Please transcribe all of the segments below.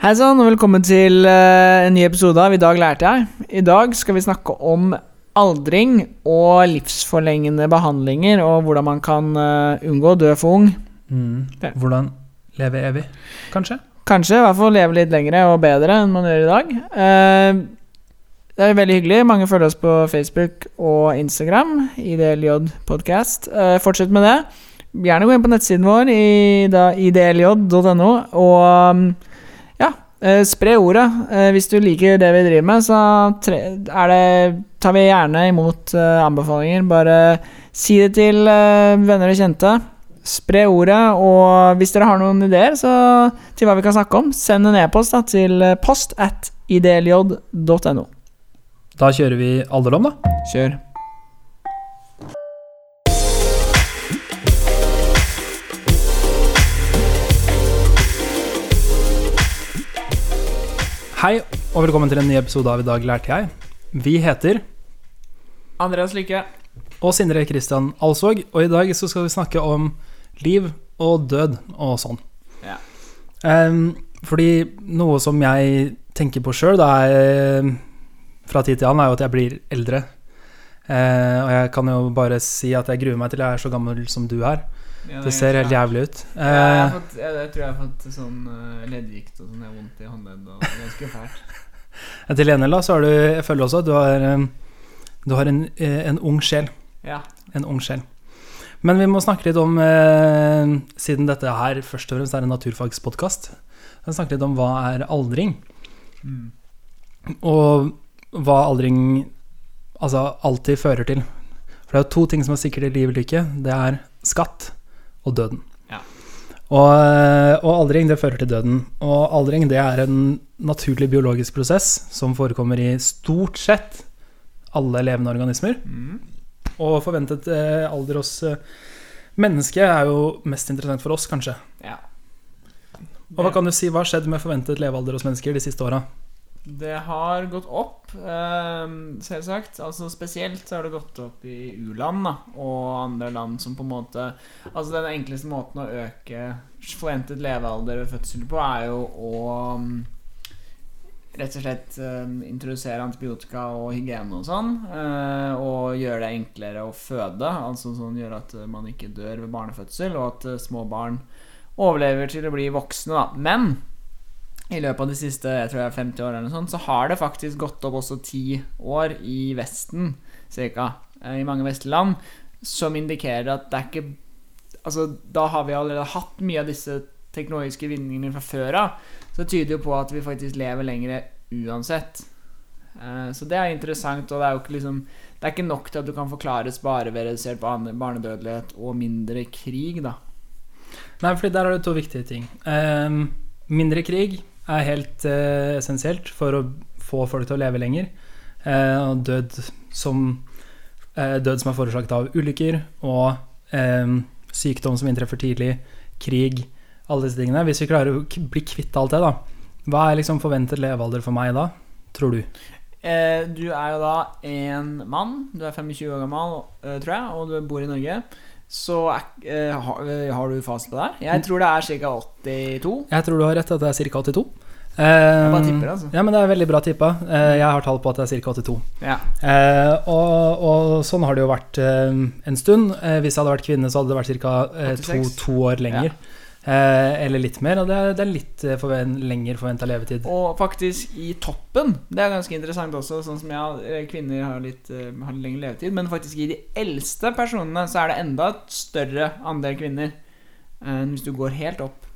Hei sann, og velkommen til eh, en ny episode av I dag lærte jeg. I dag skal vi snakke om aldring og livsforlengende behandlinger, og hvordan man kan eh, unngå å dø for ung. Mm. Hvordan leve evig, kanskje? Kanskje i hvert fall leve litt lengre og bedre enn man gjør i dag. Eh, det er veldig hyggelig. Mange følger oss på Facebook og Instagram. IDLJ Podcast. Fortsett med det. Gjerne gå inn på nettsiden vår i idlj.no og um, ja, eh, spre ordet. Eh, hvis du liker det vi driver med, så er det, tar vi gjerne imot eh, anbefalinger. Bare si det til eh, venner og kjente. Spre ordet, og hvis dere har noen ideer så, til hva vi kan snakke om, send en e-post til eh, post at idlj.no. Da kjører vi alderdom, da. Kjør. Hei, og velkommen til en ny episode av I dag lærte jeg. Vi heter Andreas Lykke. og Sindre Kristian Alsvåg, og i dag så skal vi snakke om liv og død og sånn. Ja. Um, fordi noe som jeg tenker på sjøl fra tid til annen, er jo at jeg blir eldre. Uh, og jeg kan jo bare si at jeg gruer meg til jeg er så gammel som du er. Det ser helt jævlig ut. jeg, har Eh, fått, jeg, jeg tror jeg har fått sånn uh, leddgikt og sånn. Jeg har vondt i håndleddet og ganske fælt. til gjengjeld så har du Jeg føler også at du har, eh, du har en, eh, en ung sjel. Ja. En ung sjel. Men vi må snakke litt om, eh, siden dette her først og fremst er en naturfagspodkast, snakke litt om hva er aldring, Mm. og hva aldring altså alltid fører til. For det er jo to ting som er sikkert i livet lykke. Det er skatt og døden. Ja. Og, eh, og aldring, det fører til døden. Og aldring, det er en naturlig biologisk prosess som forekommer i stort sett alle levende organismer. Mm. Og forventet eh, alder hos eh, mennesket er jo mest interessant for oss, kanskje. ja. Og hva kan du si, hva har skjedd med forventet levealder hos mennesker de siste åra? Det har gått opp, ehm, selvsagt. Altså Spesielt så har det gått opp i u-land og andre land som på en måte Altså Den enkleste måten å øke forventet levealder ved fødsel på, er jo å mm, rett og slett um, introdusere antibiotika og hygiene og sånn. eh, og gjøre det enklere å føde. Altså sånn gjøre at man ikke dør ved barnefødsel, og at eh, små barn overlever til å bli voksne. da Men i løpet av de siste jeg tror jeg, 50 årene eller sånt, så har det faktisk gått opp også 10 år i Vesten, cirka, eh, i mange vestlige land, som indikerer at det er ikke Altså, da har vi allerede hatt mye av disse teknologiske vinningene fra før av. Så det tyder jo på at vi faktisk lever lengre uansett. Eh, Så det er interessant, og det er jo ikke liksom Det er ikke nok til at du kan forklares bare ved redusert barnedødelighet og mindre krig, da. Nei, for der er det to viktige ting. Um, mindre krig er helt eh, essensielt for å få folk til å leve lenger. Eh, død som, eh, død som er forårsaket av ulykker og ehm, sykdom som inntreffer tidlig, krig, alle disse tingene. Hvis vi klarer å bli kvitt alt det, da, hva er liksom forventet levealder for meg da, tror du? Eh, du er jo da en mann. Du er 25 år gammel, eh, tror jeg, og du bor i Norge. Så er, eh, har, eh, har du fasit på det? her? Jeg tror det er ca. 82. Jeg tror du har rett, at det er ca. 82. Jeg bare Ehm, tipper, altså. Ja, men det er veldig bra tippa. Uh, jeg har tall på at det er ca. 82. Ja. Uh, og, og sånn har det jo vært eh, en stund. Eh, hvis jeg hadde vært kvinne, så hadde det vært ca. Eh, to, to år lenger. Eh, eller litt mer. Og det er, det er litt eh, forven lenger forventa levetid. Og faktisk i toppen, det er ganske interessant også, sånn som ja, eh, kvinner har litt, har litt lengre levetid, men faktisk i de eldste personene så er det enda et større andel kvinner enn hvis du går helt opp.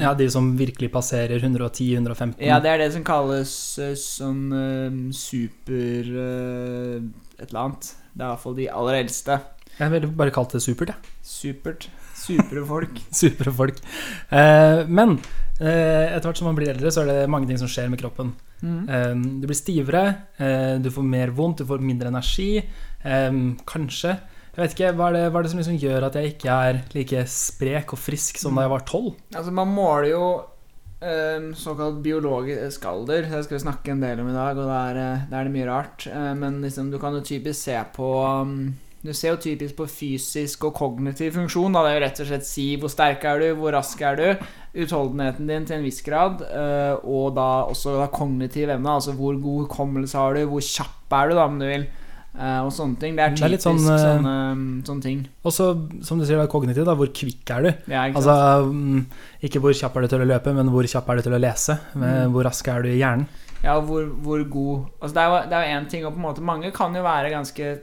Ja, de som virkelig passerer 110-115. Ja, det er det som kalles sånn super et eller annet. Det er i hvert fall de aller eldste. Jeg ville bare kalt det supert, jeg. Supert. Supre folk. Supre folk. Eh, men eh, etter hvert som man blir eldre, så er det mange ting som skjer med kroppen. Mm. Eh, du blir stivere, eh, du får mer vondt, du får mindre energi. eh, kanskje. Jeg vet ikke, Hva er det, hva er det som liksom gjør at jeg ikke er like sprek og frisk som da jeg var tolv? Altså, man måler jo eh, såkalt biologisk alder. Det skal vi snakke en del om i dag, og det er, det er det mye rart. Men liksom, du kan jo typisk se på um, Du ser jo typisk på fysisk og kognitiv funksjon. Da. Det er jo rett og slett si hvor sterk er du, hvor rask er du, utholdenheten din til en viss grad, eh, og da også da kognitiv evne, altså hvor god hukommelse har du, hvor kjapp er du, da, om du vil. eh, og sånne ting. Det er Det er sånn, eh, sånne, sånne ting. Og så, som du sier, da, kognitiv, da, hvor kvikk er du? Ja, ikke Altså, mm, ikke hvor kjapp er du til å løpe, men hvor kjapp er du til å lese? Mm. Hvor rask er du i hjernen? Ja, hvor, hvor god Altså, det er jo det er én ting, og på en måte mange kan jo være ganske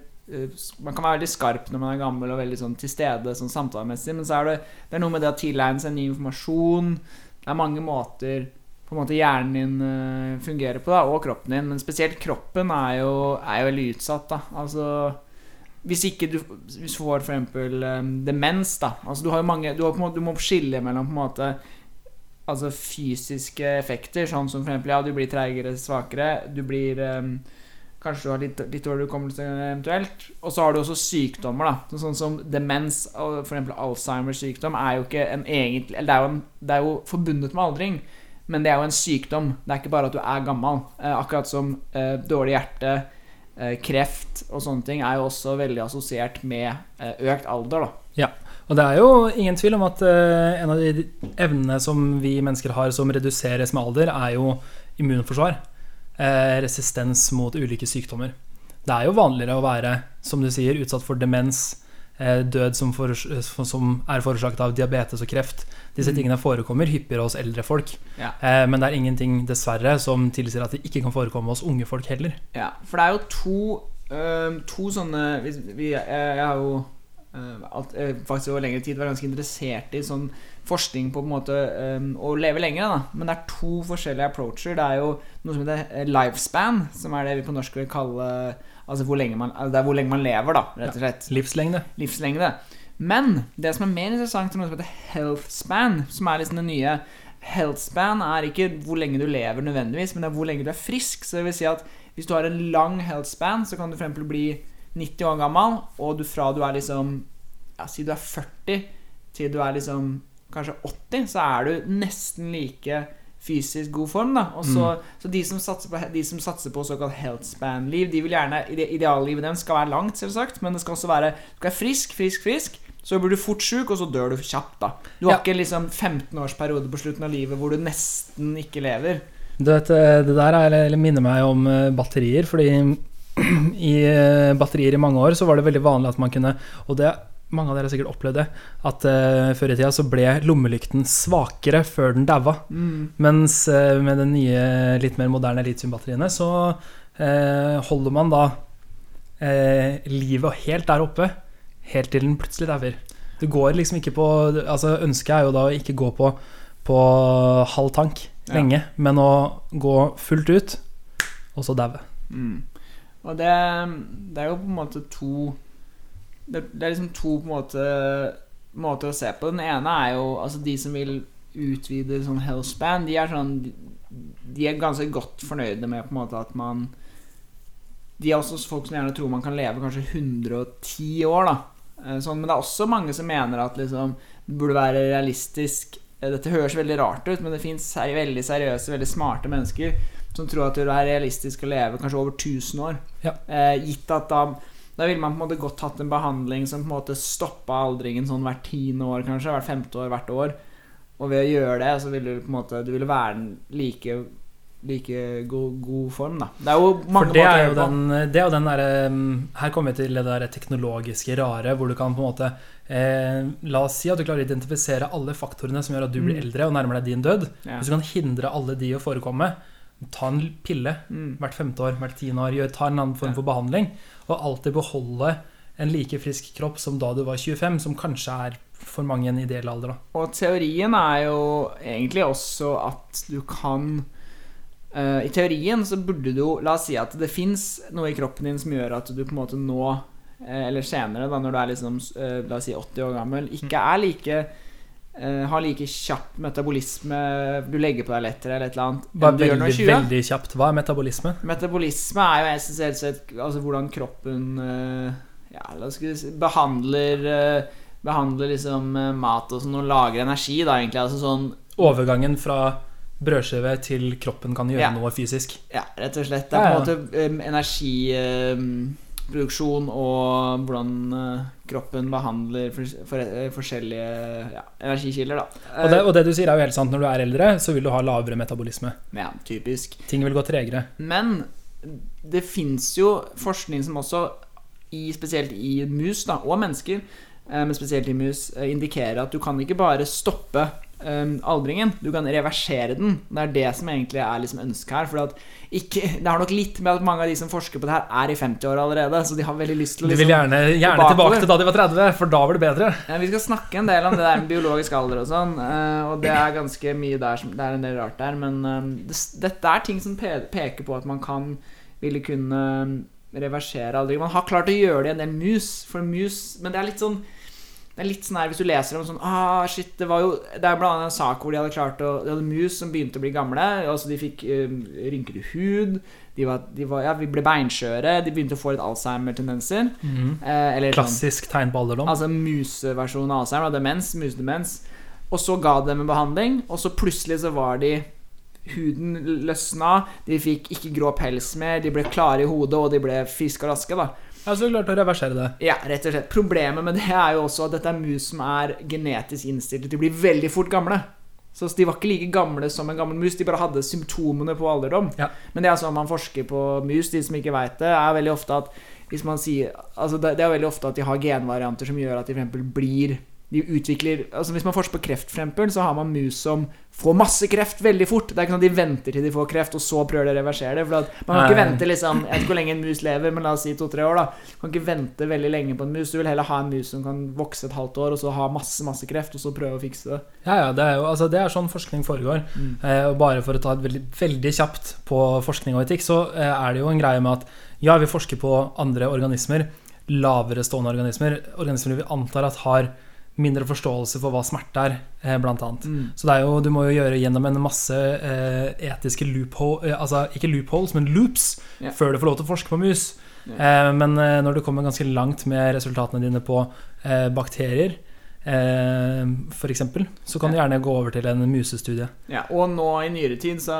man kan være veldig skarp når man er gammel og veldig sånn til stede sånn samtalemessig, men så er det, det er noe med det å tilegne seg ny informasjon. Det er mange måter på en måte hjernen din eh, fungerer på, da, og kroppen din. Men spesielt kroppen er jo, er jo veldig utsatt. da Altså Hvis ikke du Hvis får eksempel eh, demens, da Altså Du har mange Du, har måte, du må skille mellom på en måte Altså fysiske effekter, sånn som eksempel Ja, du blir treigere, svakere. Du blir eh, Kanskje du har litt, litt dårlig hukommelse eventuelt. Og så har du også sykdommer, da. Sånn som demens f.eks. Alzheimers sykdom er jo ikke en egentlig Eller det er jo, en, det er jo forbundet med aldring, men det er jo en sykdom. Det er ikke bare at du er gammel. Eh, akkurat som eh, dårlig hjerte, eh, kreft og sånne ting er jo også veldig assosiert med eh, økt alder, da. Og det er jo ingen tvil om at eh, en av de evnene som vi mennesker har som reduseres med alder, er jo immunforsvar. Eh, resistens mot ulike sykdommer. Det er jo vanligere å være, som du sier, utsatt for demens, eh, død som, for, som er forårsaket av diabetes og kreft. Disse Mm. tingene forekommer hyppigere hos eldre folk. Ja. Eh, men det er ingenting, dessverre, som tilsier at det ikke kan forekomme hos unge folk heller. Ja, for det er jo to, to sånne vi, vi, jeg har jo øh, alt, øh, faktisk over lengre tid var ganske interessert i sånn forskning på på en måte øhm, å leve lenger. Da. Men det er to forskjellige approacher. Det er jo noe som heter eh, lifespan, som er det vi på norsk vil kalle Altså hvor lenge man, det er hvor lenge man lever, da, rett og slett. Livslengde. livslengde. Men det som er mer interessant, er noe som heter healthspan, som er liksom det nye. Healthspan er ikke hvor lenge du lever nødvendigvis, men det er hvor lenge du er frisk. Så det vil si at hvis du har en lang healthspan, så kan du for eksempel bli 90 år gammel, og du fra du er liksom Ja, si du er 40 til du er liksom kanskje 80, så er du nesten like fysisk god form. da Og så, så de, som satser på, de som satser på såkalt health span-liv, de vil gjerne Ideallivet deres skal være langt, selvsagt, men det skal også være Du skal være frisk, frisk, frisk. Så blir du fort sjuk, og så dør du kjapt. da Du har Ja. ikke liksom 15 års periode på slutten av livet hvor du nesten ikke lever. Du vet, eh, det der er, eller minner meg om eh, batterier, fordi i eh, batterier i mange år så var det veldig vanlig at man kunne Og det, mange av dere har sikkert opplevd det, at uh, før i tida så ble lommelykten svakere før den daua. Mens uh, med de nye, litt mer moderne litiumbatteriene så uh, holder man da livet helt der oppe, helt til den plutselig dauer. Du går liksom ikke på Altså Ønsket er jo da å ikke gå på, på halv tank Ja. lenge, men å gå fullt ut, og så daue. Mm. Og det, det er jo på en måte to det, det er liksom to på en måte måter å se på. Den ene er jo altså de som vil utvide sånn healthspan de er sånn De er ganske godt fornøyde med på en måte at man De er også folk som gjerne tror man kan leve kanskje 110 år, da. Eh, Sånn, men det er også mange som mener at liksom, det burde være realistisk Eh, Dette høres veldig rart ut, men det fins veldig seriøse, veldig smarte mennesker som tror at det er realistisk å leve kanskje over 1000 år. Ja. Eh, gitt at da da ville man på en måte godt hatt en behandling som på en måte stoppa aldringen sånn hvert tiende år, kanskje. Hvert femte år, hvert år. Og ved å gjøre det, så ville du på en måte Du ville være den like Like god, god form, da. Det er jo mange For det måter er jo den, det er jo den derre Her kommer vi til det der teknologiske rare, hvor du kan på en måte eh, La oss si at du klarer å identifisere alle faktorene som gjør at du blir Mm. eldre og nærmer deg din død. Ja. Hvis du kan hindre alle de å forekomme, ta en pille Mm. hvert femte år, hvert tiende år, ta en annen form for behandling, og alltid beholde en like frisk kropp som da du var 25, som kanskje er for mange en ideell alder. da. Og teorien er jo egentlig også at du kan uh, I teorien så burde du La oss si at det fins noe i kroppen din som gjør at du på en måte nå, uh, eller senere, da når du er liksom uh, La oss si 80 år gammel, ikke er like har like kjapp metabolisme Du legger på deg lettere eller et eller annet Bare veldig, 20. veldig kjapt. Hva er metabolisme? Metabolisme er jo essensielt sett altså hvordan kroppen eh, ja, la oss si, behandler eh, Behandler liksom eh, mat og sånn og lager energi, da, egentlig. Altså sånn Overgangen fra brødskive til kroppen kan gjøre Ja. noe fysisk. Ja, rett og slett. Det er på en måte um, produksjon og hvordan eh, kroppen behandler for, for, eh, forskjellige ja, energikilder. Og det, og det du sier er jo helt sant. Når du er eldre, så vil du ha lavere metabolisme. Ja, typisk. Ting vil gå tregere. Men det fins jo forskning som også, i, spesielt i mus da, og mennesker, eh, men spesielt i mus, eh, indikerer at du kan ikke bare stoppe eh, aldringen. Du kan reversere den. Det er det som egentlig er liksom ønsket her. For at ikke, det har nok litt med at mange av de som forsker på det her, er i 50-åra allerede. Så de har veldig lyst til å De liksom, vil gjerne, gjerne tilbake til da de var 30, for da var det bedre. Ja, Vi skal snakke en del om det der med biologisk alder og sånn, Uh, og det er ganske mye der som Det er en del rart der, men eh, det, dette er ting som pe peker på at man kan ville kunne reversere aldring. Man har klart å gjøre det i en del mus, for mus Men det er litt sånn det er litt sånn her Hvis du leser om sånn ah, shit, Det var jo Det er blant annet en sak hvor de hadde klart å De hadde mus som begynte å bli gamle. Altså De fikk um, rynkete hud. De, var, de var, ja, vi ble beinskjøre. De begynte å få litt Alzheimer-tendenser. Eh, eller sånn Klassisk tegn på alderdom. Altså museversjonen av Alzheimer, demens, musedemens. Og så ga de dem en behandling, og så plutselig så var de Huden løsna, de fikk ikke grå pels mer, de ble klare i hodet, og de ble friske og raske. da Ja, så du klarte å reversere det. Ja, rett og slett. Problemet med det er jo også at dette er mus som er genetisk innstilt til å bli veldig fort gamle. Så de var ikke like gamle som en gammel mus, de bare hadde symptomene på alderdom. Ja. Men det er sånn man forsker på mus, de som ikke veit det, er veldig ofte at hvis man sier Altså det, det er veldig ofte at de har genvarianter som gjør at de eksempel blir de utvikler Altså Hvis man forsker på kreft, eksempel, så har man mus som får masse kreft veldig fort. Det er ikke sånn at de venter til de får kreft, og så prøver de å reversere det. For man kan ikke vente liksom Jeg vet ikke hvor lenge en mus lever, men la oss si to-tre år. da Du kan ikke vente veldig lenge på en mus. Du vil heller ha en mus som kan vokse et halvt år, og så ha masse masse kreft, og så prøve å fikse det. Ja, ja, det er jo altså, det er sånn forskning foregår. Eh, og bare for å ta et veldig, veldig kjapt på forskning og etikk, så eh, er det jo en greie med at ja, vi forsker på andre organismer, lavere stående organismer, organismer vi antar at har mindre forståelse for hva smerte er, eh, blant annet. Så det er jo, du må jo gjøre gjennom en masse eh, etiske loophole, eh, altså ikke loopholes, men loops, yeah. før du får lov til å forske på mus. Yeah. Eh, men når du kommer ganske langt med resultatene dine på eh, bakterier, f.eks., så kan du gjerne gå over til en musestudie. Ja, og nå i nyere tid, så,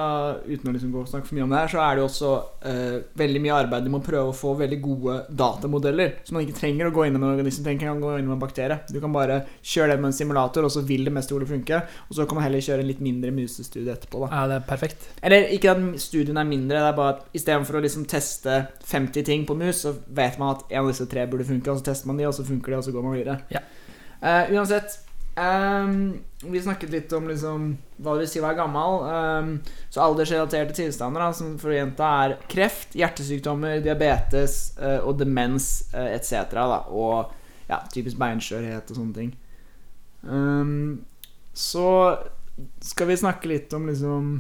uten å liksom gå og snakke for mye om det her, så er det jo også eh, veldig mye arbeid med å prøve å få veldig gode datamodeller. Så man ikke trenger å gå inn med en organisme, trenger ikke å gå inn med en bakterie. Du kan bare kjøre det med en simulator, og så vil det mest trolig funke. Og så kan man heller kjøre en litt mindre musestudie etterpå. da Ja, det er perfekt. Eller ikke at studien er mindre, det er bare at istedenfor å liksom teste 50 ting på mus, så vet man at en av disse tre burde funke, og så tester man de, og så funker de, og så går man videre. Ja. Eh, uansett um, Vi snakket litt om liksom hva det vil si å være gammel. Um, så aldersrelaterte tilstander, da, som for jenta er kreft, hjertesykdommer, diabetes uh, og demens uh, etc. Og ja, typisk beinskjørhet og sånne ting. Um, så skal vi snakke litt om liksom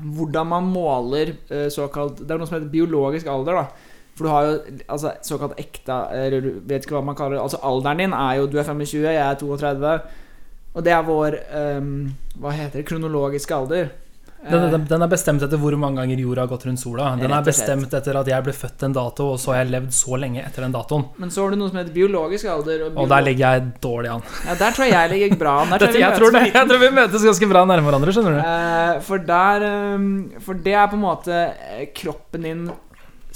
hvordan man måler eh, såkalt Det er noe som heter biologisk alder, da. For du har jo altså, såkalt ekte Eller vet ikke hva man kaller det. Altså alderen din er jo Du er 25, jeg er 32. Og det er vår um, Hva heter det? Kronologiske alder. Den, Eh, den, den er bestemt etter hvor mange ganger jorda har gått rundt sola. Den er bestemt etter at jeg ble født en dato, og så har jeg levd så lenge etter den datoen. men så har du noe som heter biologisk alder. Og der ligger jeg dårlig an. ja, der tror jeg jeg ligger bra an. Vi jeg, tror det, jeg tror vi møtes ganske bra nærme hverandre, skjønner du. Eh, for der ehm, For det er på en måte eh, kroppen din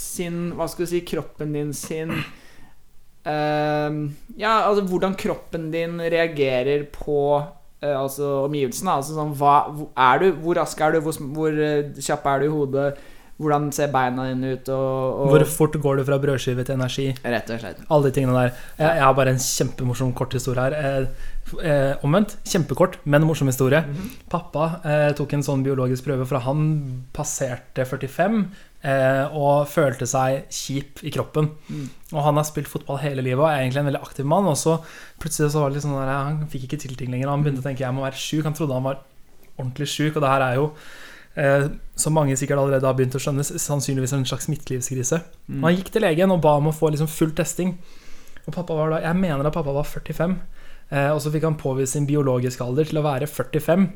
sin Hva skal du si Kroppen din sin Uh, Ja, altså hvordan kroppen din reagerer på uh, Altså omgivelsene. Altså sånn hva er du? Hvor rask er du? Hvor, hvor uh, kjapp er du i hodet? Hvordan ser beina dine ut? Og, og Hvor fort går du fra brødskive til energi? Rett og slett. Alle de tingene der. Jeg, jeg har bare en kjempemorsom kort historie her. Eh, eh, omvendt. Kjempekort, men morsom historie. Pappa eh, tok en sånn biologisk prøve, for han passerte 45 eh, og følte seg kjip i kroppen. Mm. Og han har spilt fotball hele livet og er egentlig en veldig aktiv mann. Og så plutselig så var det litt sånn der, han fikk ikke til ting lenger. Han begynte å tenke jeg må være sjuk. Han trodde han var ordentlig sjuk, og det her er jo eh, som mange sikkert allerede har begynt å skjønne, sannsynligvis en slags midtlivskrise. Mm. Han gikk til legen og ba om å få liksom full testing. Og pappa var da, Jeg mener at pappa var 45, eh, og så fikk han påvist sin biologiske alder til å være 45.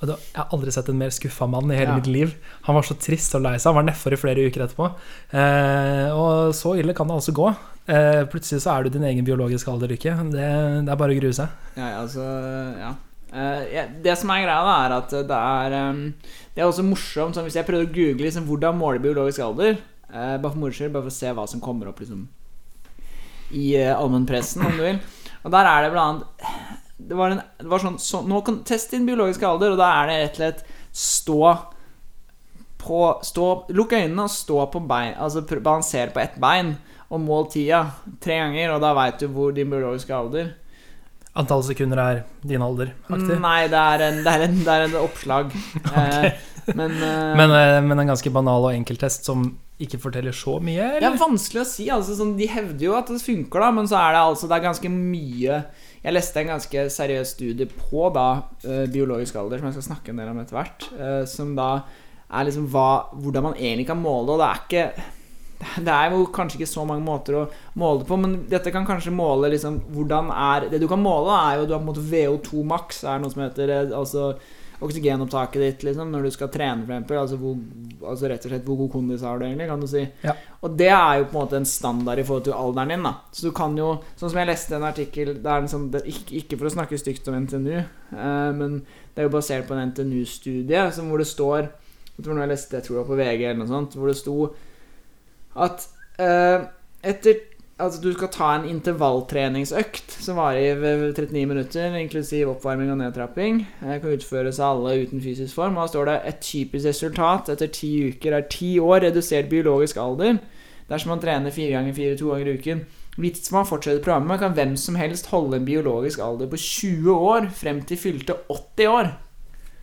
Jeg har aldri sett en mer skuffa mann i hele Ja. mitt liv. Han var så trist og lei seg. Han var nedfor i flere uker etterpå. Eh, og så ille kan det altså gå. Eh, plutselig så er du din egen biologiske alder ikke. Det, det er bare å grue seg. Ja, altså Ja. Eh, det som er greia, da, er at det er um, Det er også morsomt sånn, Hvis jeg prøvde å google liksom, hvordan måle biologisk alder, Eh, bare for moro skyld, bare for å se hva som kommer opp liksom i uh, allmennpressen, om du vil. Og der er det blant annet Det var, en, det var sånn så, Nå kan teste din biologiske alder, og da er det rett og slett stå på stå, Lukk øynene og stå på bein Altså balansere på ett bein og mål tida tre ganger, og da veit du hvor din biologiske alder Antall sekunder er din alder. Aktiv. Nei, det er en, det er en, det er en oppslag. Eh, men eh, Men, eh, men en ganske banal og enkel test som ikke forteller så mye, Det er vanskelig å si. Altså, sånn, de hevder jo at det funker, da, men så er det altså Det er ganske mye Jeg leste en ganske seriøs studie på da eh, biologisk alder, som jeg skal snakke en del om etter hvert, eh, som da er liksom hva, hvordan man egentlig kan måle og det er ikke det er jo kanskje ikke så mange måter å måle det på, men dette kan kanskje måle liksom hvordan er Det du kan måle, er jo du har på en måte VO2 max, er noe som heter eh, altså oksygenopptaket ditt liksom, når du skal trene, eksempel. Altså, hvor, altså rett og slett hvor god kondis har du egentlig, kan du si. Ja. Og det er jo på en måte en standard i forhold til alderen din. da Så du kan jo, sånn som jeg leste en artikkel Det er en sånn, ikke, ikke for å snakke stygt om NTNU, eh, men det er jo basert på en NTNU-studie som hvor det står Jeg tror jeg leste, jeg tror det var på VG eller noe sånt, hvor det sto at eh, etter Altså du skal ta en intervalltreningsøkt som varer i 39 minutter, inklusiv oppvarming og nedtrapping. Det kan utføres av alle uten fysisk form. Og da står det et typisk resultat etter ti uker er ti år redusert biologisk alder. Dersom man trener fire ganger fire to ganger i uken. Hvis man fortsetter programmet, kan hvem som helst holde en biologisk alder på 20 år frem til fylte 80 år.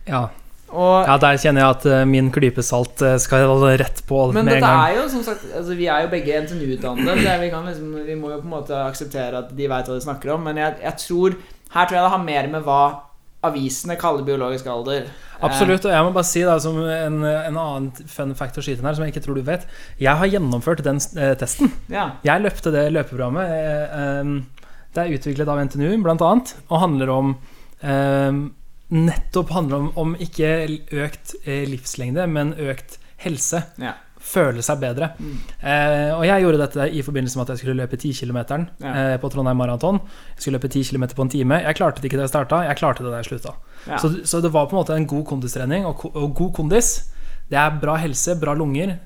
Ja. Og ja, der kjenner jeg at uh, min klype salt uh, skal rett på Men med en dette er jo som sagt altså, Vi er jo begge NTNU-utdannede, så vi, liksom, vi må jo på en måte akseptere at de veit hva de snakker om. Men jeg, jeg tror her tror jeg det har mer med hva avisene kaller biologisk alder. Absolutt, og jeg må bare si da, som en, en annen fun fact å skyte inn her, som jeg ikke tror du vet. Jeg har gjennomført den uh, testen. Eh, ja. Jeg løpte det løpeprogrammet. eh, det er utviklet av NTNU, blant annet, og handler om Nettopp handler om, om ikke økt eh, livslengde, men økt helse. Ja. Føle seg bedre. Mm. Eh, og jeg gjorde dette i forbindelse med at jeg skulle løpe 10 km Ja. eh, på Trondheim Maraton. Jeg skulle løpe 10 km på en time. Jeg klarte det ikke da jeg starta, jeg klarte det da jeg slutta. Ja. Så, så det var på en måte en god kondistrening, og, og god kondis det er bra helse, bra lunger,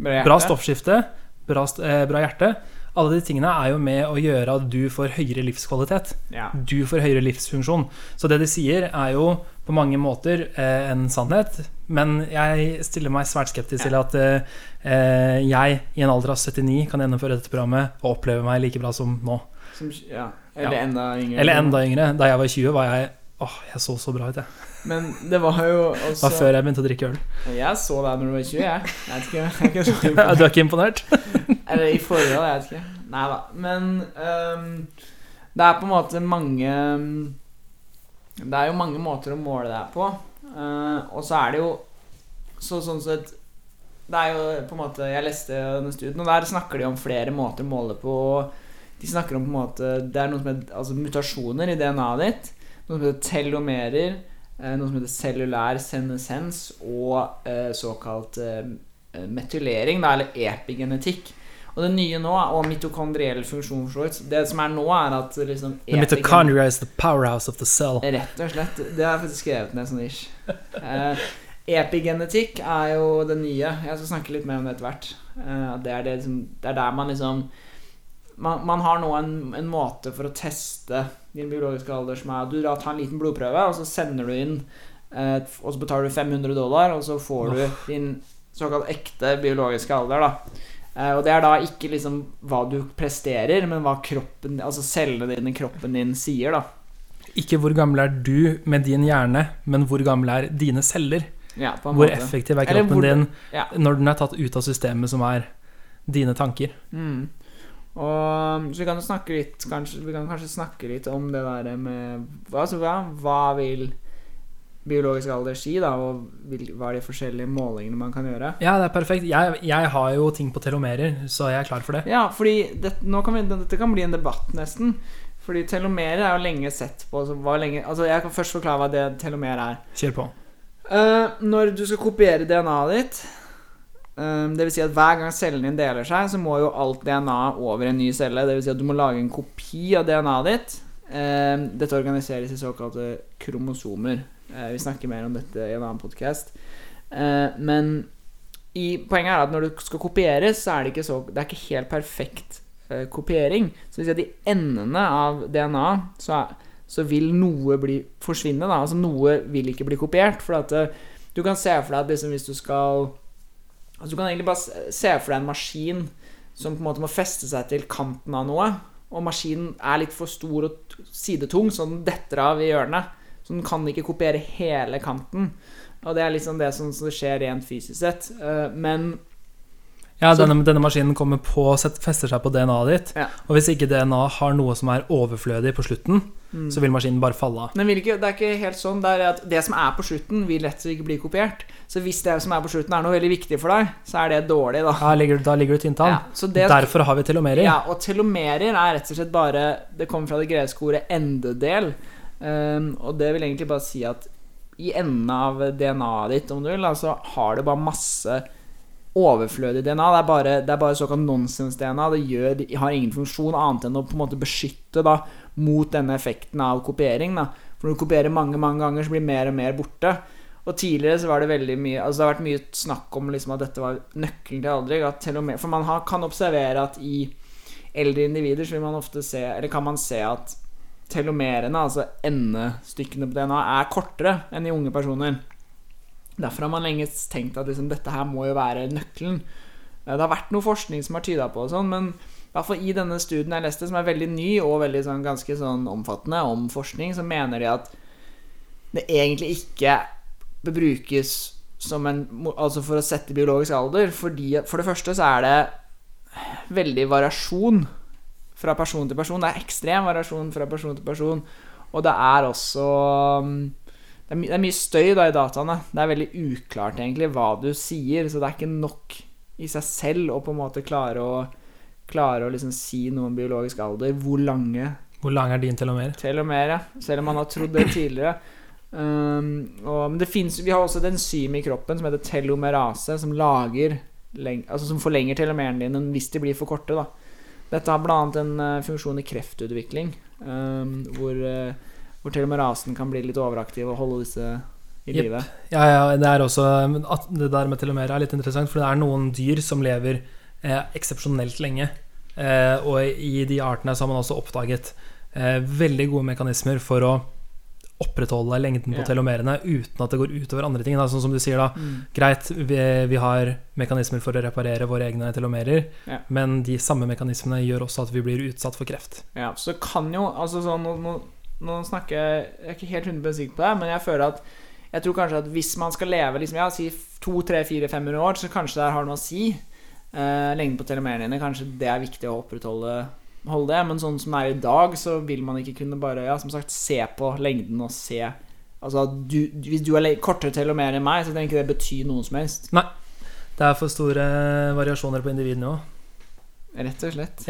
Bra bra stoffskifte, bra, eh, bra hjerte. Alle de tingene er jo med å gjøre at du får høyere livskvalitet. Ja. Du får høyere livsfunksjon. Så det de sier, er jo på mange måter eh, en sannhet. Men jeg stiller meg svært skeptisk til at eh, eh, jeg i en alder av 79 kan gjennomføre dette programmet og oppleve meg like bra som nå. Som, ja. Eller Ja. enda yngre. Eller enda yngre. Da jeg var 20, var jeg Åh, jeg så så bra ut, jeg. Men det var jo også var før jeg begynte å drikke øl. Jeg så deg når du var 20, jeg. Jeg vet ikke, jeg er du er ikke imponert? Eller i forhold, jeg vet ikke. Nei da. Men um, det er på en måte mange Det er jo mange måter å måle det her på. Uh, og så er det jo så, sånn sett Det er jo på en måte Jeg leste denne studien, og der snakker de om flere måter å måle på. De snakker om på en måte Det er noe som heter altså, mutasjoner i DNA-et ditt. Noe som heter telomerer. Eh, Noe som heter cellulær senescens og eh, såkalt eh, metylering, eller epigenetikk. Og det nye nå, og mitokondriell funksjon for så vidt Det som er nå, er at liksom The mitochondria is the powerhouse of the cell. Rett og slett. Det har jeg faktisk skrevet ned sånn ish. Eh, epigenetikk er jo det nye. Jeg skal snakke litt mer om det etter hvert. Eh, det, er det, liksom, det er der man liksom man, man har nå en, en måte for å teste din biologiske alder som er du da tar en liten blodprøve, og så sender du inn eh, Og så betaler du 500 dollar, og så får du din såkalt ekte biologiske alder, da. Eh, og det er da ikke liksom hva du presterer, men hva kroppen Altså cellene dine kroppen din sier, da. Ikke hvor gammel er du med din hjerne, men hvor gammel er dine celler? Ja, Hvor effektiv er kroppen hvor- din ja. når den er tatt ut av systemet som er dine tanker? Mm. Og så vi kan snakke litt kanskje, Vi kan kanskje snakke litt om det der med altså, hva, hva vil biologisk alder si, da? Og vil, hva er de forskjellige målingene man kan gjøre? Ja, det er perfekt. Jeg, jeg har jo ting på telomerer, så jeg er klar for det. Ja, fordi det, kan vi, dette kan bli en debatt, nesten. Fordi telomerer er jo lenge sett på altså, lenge, altså Jeg kan først forklare hva det telomer er. Kjør på. Uh, når du skal kopiere DNA-et ditt Det vil si at hver gang cellen din deler seg, så må jo alt DNA over en ny celle. Vil si at du må lage en kopi av DNA-et ditt. Eh, dette organiseres i såkalte kromosomer. Eh, vi snakker mer om dette i en annen podkast. men i, Poenget er at når du skal kopieres, så er det ikke, så, det er ikke helt perfekt eh, kopiering. Så hvis jeg i endene av DNA så, så vil noe bli forsvinne. Da. Altså Noe vil ikke bli kopiert. For at eh, du kan se for deg at liksom, hvis du skal altså, Du kan egentlig bare se- for deg en maskin som på en måte må feste seg til kanten av noe. Og maskinen er litt for stor og sidetung, så den detter av i hjørnet. Så den kan ikke kopiere hele kanten. Og det er liksom det som som skjer rent fysisk sett. Eh, Men Ja, denne, denne maskinen kommer på, fester seg på DNA-et ditt. Ja. Og hvis ikke DNA har noe som er overflødig på slutten, Mm. så vil maskinen bare falle av. Men ikke, det er ikke helt sånn. Det er at det som er på slutten, vil slett ikke bli kopiert. Så hvis det som er på slutten, er noe veldig viktig for deg, så er det dårlig, da. Da ligger, da ligger du tynt an. Ja, det, Derfor har vi telomerer. ja, og telomerer er rett og slett bare Det kommer fra det greske ordet endedel. Um, og det vil egentlig bare si at i enden av DNA-et ditt, om du vil, så så har det bare masse overflødig DNA. Det er bare, bare såkalt nonsens-DNA. Det gjør, har ingen funksjon annet enn å på en måte beskytte da, mot denne effekten av kopiering. Da. For når du kopierer mange mange ganger, så blir mer og mer borte. Og tidligere så var det veldig mye Altså det har vært mye snakk om liksom at dette var nøkkelen til aldring. At til og med, for man har, kan observere at i eldre individer så vil man ofte se Eller kan man se at telomerene, altså endestykkene på DNA, er kortere enn i unge personer. Derfor har man lenge tenkt at liksom, dette her må jo være nøkkelen. Eh, Det har vært noe forskning som har tyda på det, sånn, men i hvert fall i denne studien jeg leste, som er veldig ny og veldig sånn, ganske sånn omfattende om forskning, så mener de at det egentlig ikke bør brukes en Altså for å sette biologisk alder, fordi For det første så er det veldig variasjon fra person til person. Det er ekstrem variasjon fra person til person. Og det er også um, det er, my det er mye støy da i dataene. Det er veldig uklart egentlig hva du sier, så det er ikke nok i seg selv å på en måte klare å Klare å liksom si noe om biologisk alder. Hvor lange Hvor lang er din telomer? Telomer, ja. Selv om man har trodd det tidligere. Um, og, men det finnes, vi har også et enzym i kroppen som heter telomerase, som lager altså som forlenger telomerene dine hvis de blir for korte. Da. Dette har bl.a. en uh, funksjon i kreftutvikling, um, hvor, uh, hvor telomerasen kan bli litt overaktiv og holde disse i yep. live. Ja, ja, det er også Det der med telomere er litt interessant, for det er noen dyr som lever eh, eksepsjonelt lenge. Eh, og i de artene så har man også oppdaget eh, veldig gode mekanismer for å opprettholde lengden på Ja. telomerene uten at det går utover andre ting. Da. Sånn som du sier, da. Mm. Greit, vi, vi har mekanismer for å reparere våre egne telomerer, Ja. men de samme mekanismene gjør også at vi blir utsatt for kreft. Ja, så kan jo Altså sånn Nå, nå, snakker jeg Jeg er ikke helt 100 sikker på det, men jeg føler at Jeg tror kanskje at hvis man skal leve liksom, ja, si 2, 3, 4, 500 år, så kanskje det har noe å si. Eh, lengden på telomerene dine, kanskje det er viktig å opprettholde holde det. Men sånn som det er i dag, så vil man ikke kunne bare Ja, som sagt, se på lengden og se Altså, du, hvis du har le- kortere telomer enn meg, så trenger ikke det bety noe som helst. Nei. Det er for store variasjoner på individene òg. Rett og slett.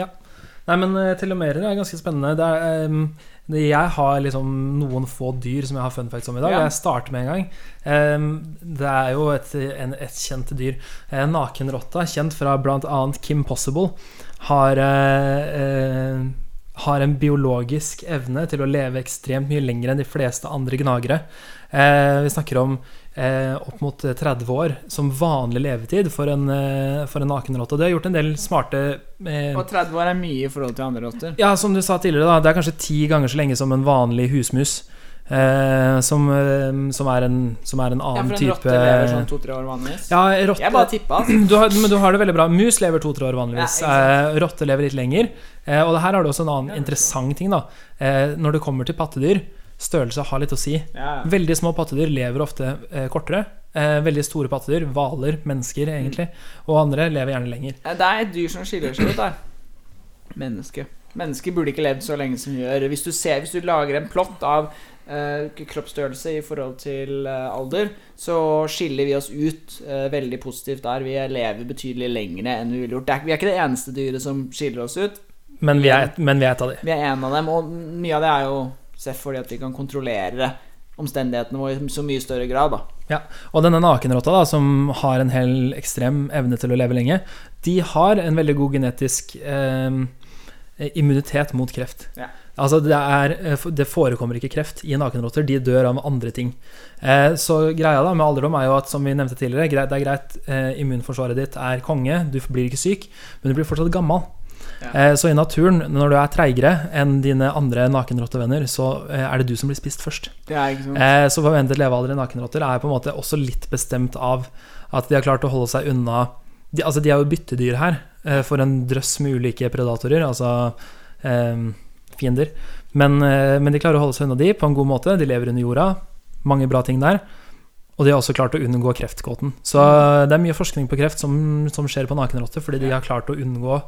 Nei, men eh, telomerer er ganske spennende. Det er, um, det- jeg har liksom noen få dyr som jeg har fun facts om i dag. Ja. Jeg starter med en gang. Um, det er jo et, en, et kjent dyr. Eh, Nakenrotta, kjent fra bl.a. Kim Possible, har, uh, uh, har en biologisk evne til å leve ekstremt mye lenger enn de fleste andre gnagere. Eh, vi snakker om opp mot 30 år som vanlig levetid for en, eh, for en nakenrotte. Det har gjort en del smarte eh, Og 30 år er mye i forhold til andre rotter. ja, som du sa tidligere, da, det er kanskje ti ganger så lenge som en vanlig husmus. Eh, som, eh, som, er en, som er en Ja, for en type rotte lever sånn to-tre år vanligvis. Ja, rotte Jeg bare tippa, altså. du har, Men du har det veldig bra. Mus lever to-tre år vanligvis. Ja, eh, rotte lever litt lenger. Eh, og her har du også en annen Ja. interessant ting. da eh, Når det kommer til pattedyr, størrelse har litt å si. Ja. Veldig små pattedyr lever ofte eh, kortere. Eh, veldig store pattedyr, hvaler, mennesker egentlig, og andre lever gjerne lenger. Det er et dyr som skiller seg ut der. Menneske. Mennesker burde ikke levd så lenge som vi gjør. Hvis du, ser, hvis du lager en plott av eh, kroppsstørrelse i forhold til eh, alder, så skiller vi oss ut eh, veldig positivt der. Vi lever betydelig lenger enn vi ville gjort. Det er, vi er ikke det eneste dyret som skiller oss ut. Men vi er, et- men vi er et av de. Vi er en av dem, og mye av det er jo Seff fordi at vi kan kontrollere omstendighetene våre i så mye større grad. da Og denne nakenrotta, da, som har en hel ekstrem evne til å leve lenge, de har en veldig god genetisk eh, immunitet mot kreft. Ja. Altså, det, er, eh, det forekommer ikke kreft i nakenrotter. De dør av andre ting. Eh, så greia da med alderdom er jo at, som vi nevnte tidligere, det er greit, eh, immunforsvaret ditt er konge, du blir ikke syk, men du blir fortsatt gammel. Ja. Eh, så i naturen, når du er treigere enn dine andre nakenrottevenner, så eh, er det du som blir spist først. Eh, så forventet levealder i nakenrotter er på en måte også litt bestemt av at de har klart å holde seg unna de, Altså, de er jo byttedyr her for en drøss med ulike predatorer, altså eh, fiender. Men, men de klarer å holde seg unna de på en god måte. De lever under jorda. Mange bra ting der. Og de har også klart å unngå kreftgåten. Så det er mye forskning på kreft som, som skjer på nakenrotter, fordi de har klart å unngå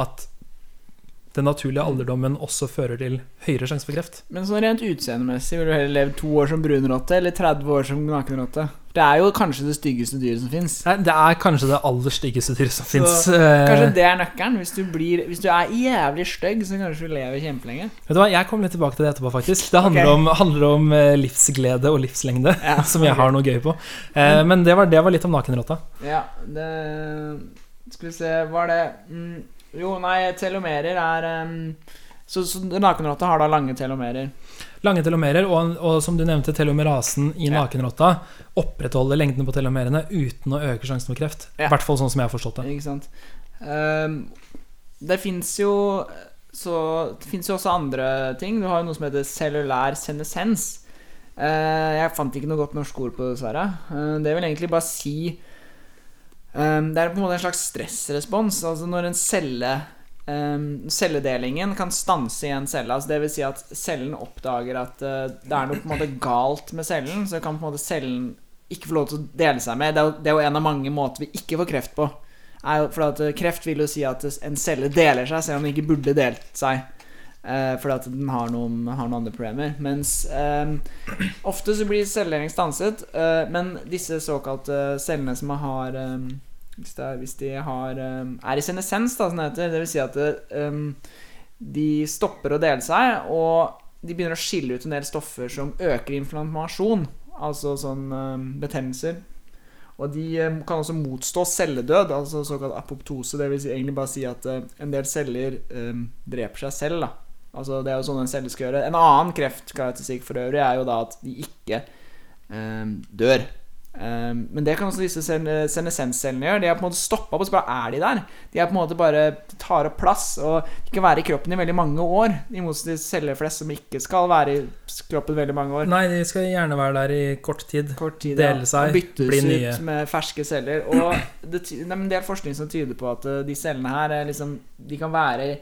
at den naturlige alderdommen også fører til høyere sjanse for kreft. Men sånn rent utseendemessig, vil du heller leve to år som brunrotte eller 30 år som nakenrotte? Det er jo kanskje det styggeste dyret som fins. Det er kanskje det aller styggeste dyret som fins. Kanskje det er nøkkelen. Hvis du, blir, hvis du er jævlig stygg, så kanskje du lever kjempelenge. Vet du hva, Jeg kommer litt tilbake til det etterpå, faktisk. Det handler okay. om, handler om eh, livsglede og livslengde, Ja, som jeg okay. har noe gøy på. Eh, men det var, det var litt om nakenrotta. Ja, det Skal vi se Var det mm, Jo, nei, telomerer er um, Så, så nakenrotta har da lange telomerer. Lange telomerer, og, og som du nevnte, telomerasen i Ja. nakenrotta opprettholder lengden på telomerene uten å øke sjansen for kreft. I Ja. hvert fall sånn som jeg har forstått det. Ikke sant. Um, det fins jo Så Det fins jo også andre ting. Du har jo noe som heter cellulær senescens. Eh, jeg fant ikke noe godt norsk ord på det, dessverre. Eh, det vil egentlig bare si um, Det er på en måte en slags stressrespons. Altså når en celle um, Celledelingen kan stanse i en celle. Altså vil si at cellen oppdager at uh, det er noe på en måte galt med cellen. Så kan på en måte cellen ikke få lov til å dele seg med. Det er jo, det er jo en av mange måter vi ikke får kreft på. Er for at uh, Kreft vil jo si at en celle deler seg, selv om den ikke burde delt seg. Eh, fordi at den har noen, har noen andre problemer. Mens uh, ofte så blir celledeling stanset, Uh, men disse såkalte cellene som har eh, hvis, det er, hvis de har eh, er i senescens, da, som det heter, Dvs. si at eh, de stopper å dele seg, og de begynner å skille ut en del stoffer som øker inflammasjon, altså sånn betennelser. Og de kan også motstå celledød, altså såkalt apoptose. Det vil si, egentlig bare si at eh, en del celler um, dreper seg selv. Da. Altså Det er jo sånn en celle skal gjøre. En annen kreftkarakteristikk for øvrig er jo da at de ikke um, dør. Um, men det kan også disse senesenscellene senescenscellene gjøre. De er på en måte stoppa opp, og så bare er de der. De er på en måte bare tar opp plass, og de kan være i kroppen i veldig mange år. I motsetning til celler flest som ikke skal være i kroppen veldig mange år. Nei, de skal gjerne være der i kort tid. Kort tid, Dele ja. seg, bli nye. ut med ferske celler. Og det, det er en del forskning som tyder på at eh, de cellene her er liksom, De kan være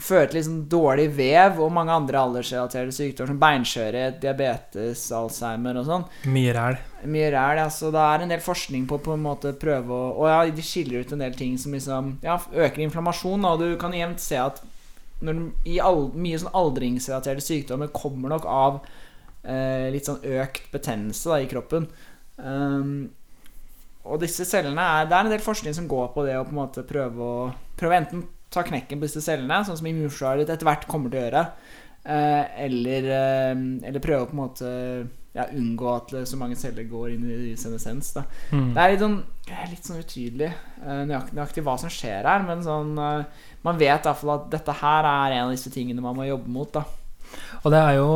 føre til liksom dårlig vev og mange andre aldersrelaterte sykdommer som beinskjørhet, diabetes, alzheimer og sånn. Mye ræl. Mye ræl, ja. Så det er en del forskning på på en måte prøve å Og ja, de skiller ut en del ting som liksom Ja, øker inflammasjon, og du kan jevnt se at når i all, mye sånn aldringsrelaterte sykdommer kommer nok av eh, litt sånn økt betennelse da, i kroppen. Um, og disse cellene er Det er en del forskning som går på det å på en måte prøve å Prøve enten ta knekken på disse cellene, sånn som immunforsvaret ditt etter hvert kommer til å gjøre, eh, eller, eh, eller prøve å på en måte ja, unngå at så mange celler går inn i senescens. Mm. Det er litt sånn, litt sånn utydelig eh, nøyaktig, hva som skjer her, men sånn Man vet iallfall at dette her er en av disse tingene man må jobbe mot. da Og det er jo,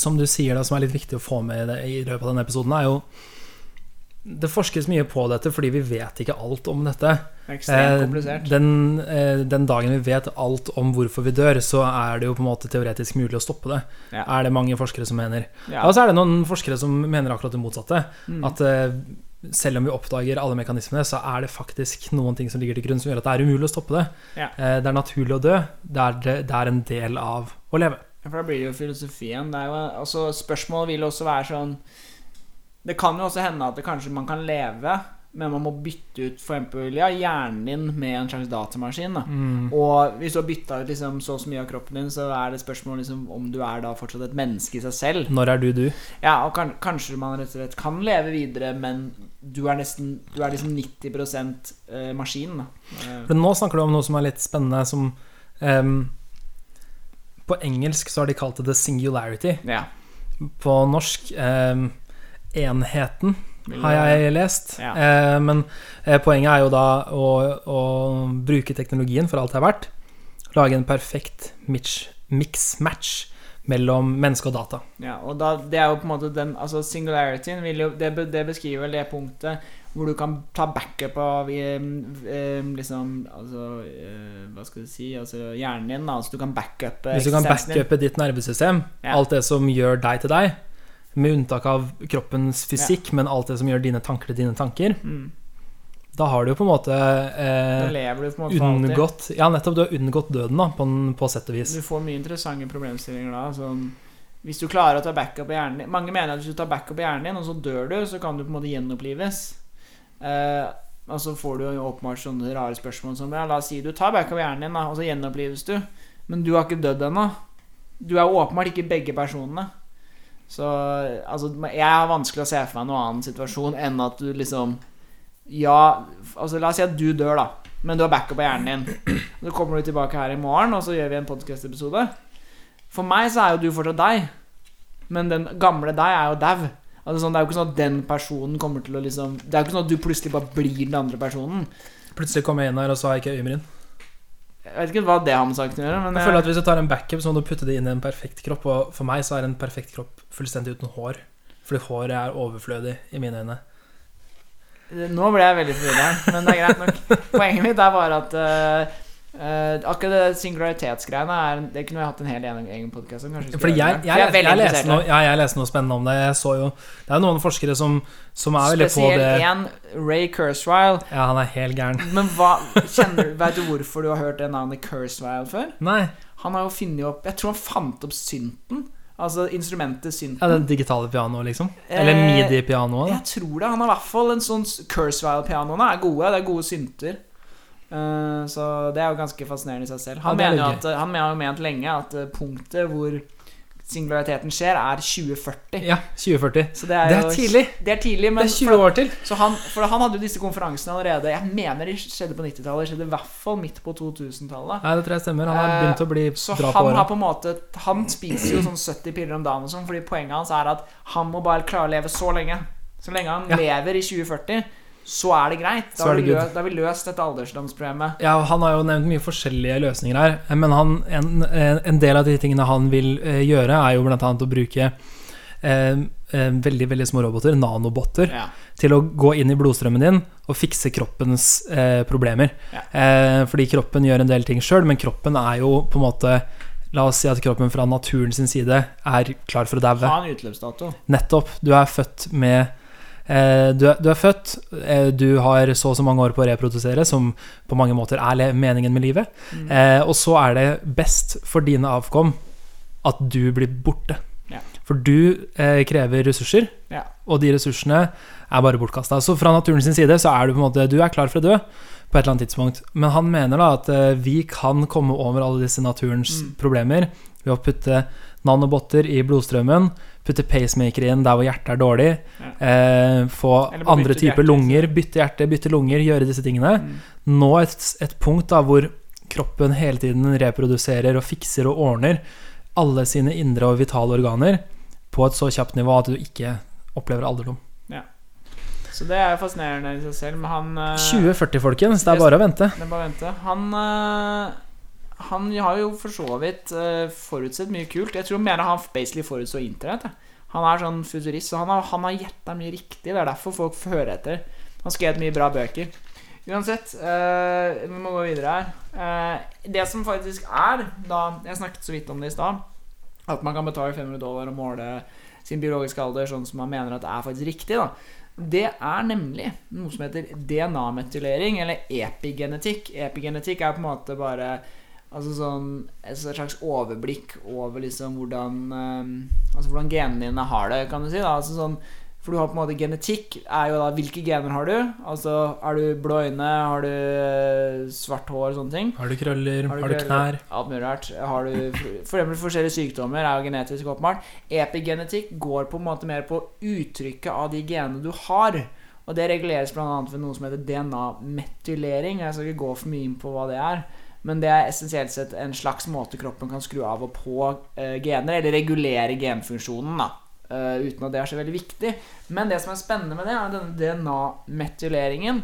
som du sier, da, som er litt viktig å få med i løpet av denne episoden, er jo Det forskes mye på dette fordi vi vet ikke alt om dette. Ekstremt Eh, komplisert. Den, eh, den dagen vi vet alt om hvorfor vi dør, så er det jo på en måte teoretisk mulig å stoppe det. Ja. Er det mange forskere som mener. Ja. Og så er det noen forskere som mener akkurat det motsatte. Mm. At eh, selv om vi oppdager alle mekanismene, så er det faktisk noen ting som ligger til grunn som gjør at det er umulig å stoppe det. Ja. Det er naturlig å dø. Det er, det, er en del av å leve. For da blir det jo filosofien. Det jo, altså, spørsmålet vil også være sånn Det kan jo også hende at det kanskje man kan leve, men man må bytte ut for eksempel, ja, hjernen din med en slags datamaskin. Da. Mm. Og hvis du har bytta ut liksom, så og så mye av kroppen din, så er det spørsmål liksom, om du er da fortsatt et menneske i seg selv. Når er du du? Ja, og kan, Kanskje man rett og slett kan leve videre, men du er nesten Du er liksom 90 eh, maskin. Da. Men nå snakker du om noe som er litt spennende, som ehm, På engelsk så har de kalt det the singularity. ja. På norsk ehm, enheten, har jeg lest. Ja. Eh, men eh, poenget er jo da å, å bruke teknologien for alt det er verdt. Lage en perfekt mix- mix-match mellom menneske og data. Ja, og da, det er jo på en måte den Altså singularityen jo Det, det beskriver det punktet hvor du kan ta backup av eh, eh, liksom Altså eh, Hva skal du si Altså hjernen din. Altså du kan backuppe Hvis du kan backupe ditt nervesystem, Ja. alt det som gjør deg til deg, med unntak av kroppens fysikk, men alt det som gjør dine tanker til dine tanker, Mm. da har du jo på en måte eh, du på en måte alltid. unngått Ja, nettopp. Du har unngått døden, da, på, en, på sett og vis. Du får mye interessante problemstillinger da. Sånn, hvis du klarer å ta backup i hjernen din Mange mener at hvis du tar backup i hjernen din, og så dør du, så kan du på en måte gjenopplives. Eh, og så får du jo åpenbart sånne rare spørsmål som ja, La oss si du tar backup i hjernen din, da, og så gjenopplives du. Men du har ikke dødd ennå. Du er åpenbart ikke begge personene. Så altså, jeg har vanskelig å se for meg noen annen situasjon enn at du liksom Ja, altså la oss si at du dør, da. Men du har backup på hjernen din. Så kommer du tilbake her i morgen, og så gjør vi en podcast-episode. For meg så er jo du fortsatt deg. Men den gamle deg er jo dau. Altså sånn, det er jo ikke sånn at den personen kommer til å liksom Det er jo ikke sånn at du plutselig bare blir den andre personen. Plutselig kommer jeg inn her, og så har jeg ikke øyenbryn. Jeg vet ikke hva det har med saken å gjøre, men Jeg føler at Hvis du tar en backup, så må du putte det inn i en perfekt kropp. Og for meg så er en perfekt kropp fullstendig uten hår. Fordi håret er overflødig i mine øyne. Nå ble jeg veldig forvirra, men det er greit nok. Poenget mitt er bare at uh, uh, akkurat det singularitetsgreiene er Det kunne vi hatt en hel egen, podkast om. kanskje Fordi jeg, jeg, jeg, jeg, leste noe, ja, noe spennende om det. Jeg så jo Det er jo noen forskere som, som er veldig på det Spesielt én, Ray Kurzweil. Ja, han er helt gæren. Men hva, kjenner, vet du hvorfor du har hørt det navnet Kurzweil før? Nei. Han har jo funnet opp Jeg tror han fant opp synten. Altså instrumentet synten. Ja, det digitale pianoet, liksom? Eller Eh, midi-pianoet? Jeg tror det. Han har i hvert fall en sånn Kurzweil-pianoene er gode. Det er gode synter. Eh, så det er jo ganske fascinerende i seg selv. Han, Ja, er mener at, han har jo ment lenge at eh, punktet hvor singulariteten skjer, er 2040. Ja, 2040. Så det er, Det er jo, tidlig. Det er tidlig, Det er 20 år til. så han, for han hadde jo disse konferansene allerede Jeg mener de skjedde på 90-tallet. Skjedde i hvert fall midt på 2000-tallet. Nei, det tror jeg stemmer. Han har Eh, begynt å bli Så dra på han har åra. på en måte Han spiser jo sånn 70 piller om dagen og sånn, fordi poenget hans er at han må bare klare å leve så lenge. Så lenge han Ja. lever i 2040, så er det greit. Da har vi, løst, da har vi løst dette alderdomsproblemet. Ja, Han har jo nevnt mye forskjellige løsninger her, men han, en, en del av de tingene han vil eh, gjøre, er jo annet å bruke eh, eh, veldig veldig små roboter, nanobotter, Ja. til å gå inn i blodstrømmen din og fikse kroppens eh, problemer. Ja. Eh, fordi kroppen gjør en del ting sjøl, men kroppen er jo på en måte La oss si at kroppen fra naturen sin side er klar for å daue. Ha en utløpsdato. Nettopp. Du er født med eh, du, er, du er født, eh, du har så og så mange år på å reprodusere, som på mange måter er meningen med livet. Mm. Eh, og så er det best for dine avkom at du blir borte. Ja. For du eh, krever ressurser, Ja. og de ressursene er bare bortkasta. Så fra naturen sin side så er du på en måte Du er klar for å dø på et eller annet tidspunkt. Men han mener da at eh, vi kan komme over alle disse naturens Mm. problemer ved å putte nanobotter i blodstrømmen, putte pacemaker inn der hvor hjertet er dårlig, eh, få andre typer lunger, bytte hjerte, bytte lunger, gjøre disse tingene. Mm. Nå et, et punkt da hvor kroppen hele tiden reproduserer og fikser og ordner alle sine indre og vitale organer på et så kjapt nivå at du ikke opplever alderdom. Så det er fascinerende i seg selv, men han eh, 2040, folkens. Det er bare å vente. Det er bare å vente. Han eh, Han har jo for så vidt uh, forutsett mye kult. Jeg tror mer han basically forutså internett. Han er sånn futurist, så han har, han har gjetta mye riktig. Det er derfor folk hører etter. Han skrev mye bra bøker. Uansett, uh, vi må gå videre her. Uh, det som faktisk er da Jeg snakket så vidt om det i stad. At man kan betale 500 dollar og måle sin biologiske alder sånn som man mener at det er faktisk riktig. da det er nemlig noe som heter DNA-metylering, eller epigenetikk. Epigenetikk er på en måte bare Altså sånn et slags overblikk over liksom hvordan eh, Altså hvordan genene dine har det, kan du si. Altså sånn For du har på en måte genetikk er jo da hvilke gener har du? Altså Er du blå øyne, har du eh, svart hår, sånne ting. Har du krøller? Har Har du du, knær? Alt mulig rart. Har du for eksempel forskjellige sykdommer er jo genetisk åpenbart. Epigenetikk går på en måte mer på uttrykket av de genene du har. Og det reguleres bl.a. ved noe som heter DNA-metylering. Jeg skal ikke gå for mye inn på hva det er. Men det er essensielt sett en slags måte kroppen kan skru av og på eh, gener, eller regulere genfunksjonen, da. Uh, uten at det er så veldig viktig. Men det som er spennende med det, er denne DNA-metyleringen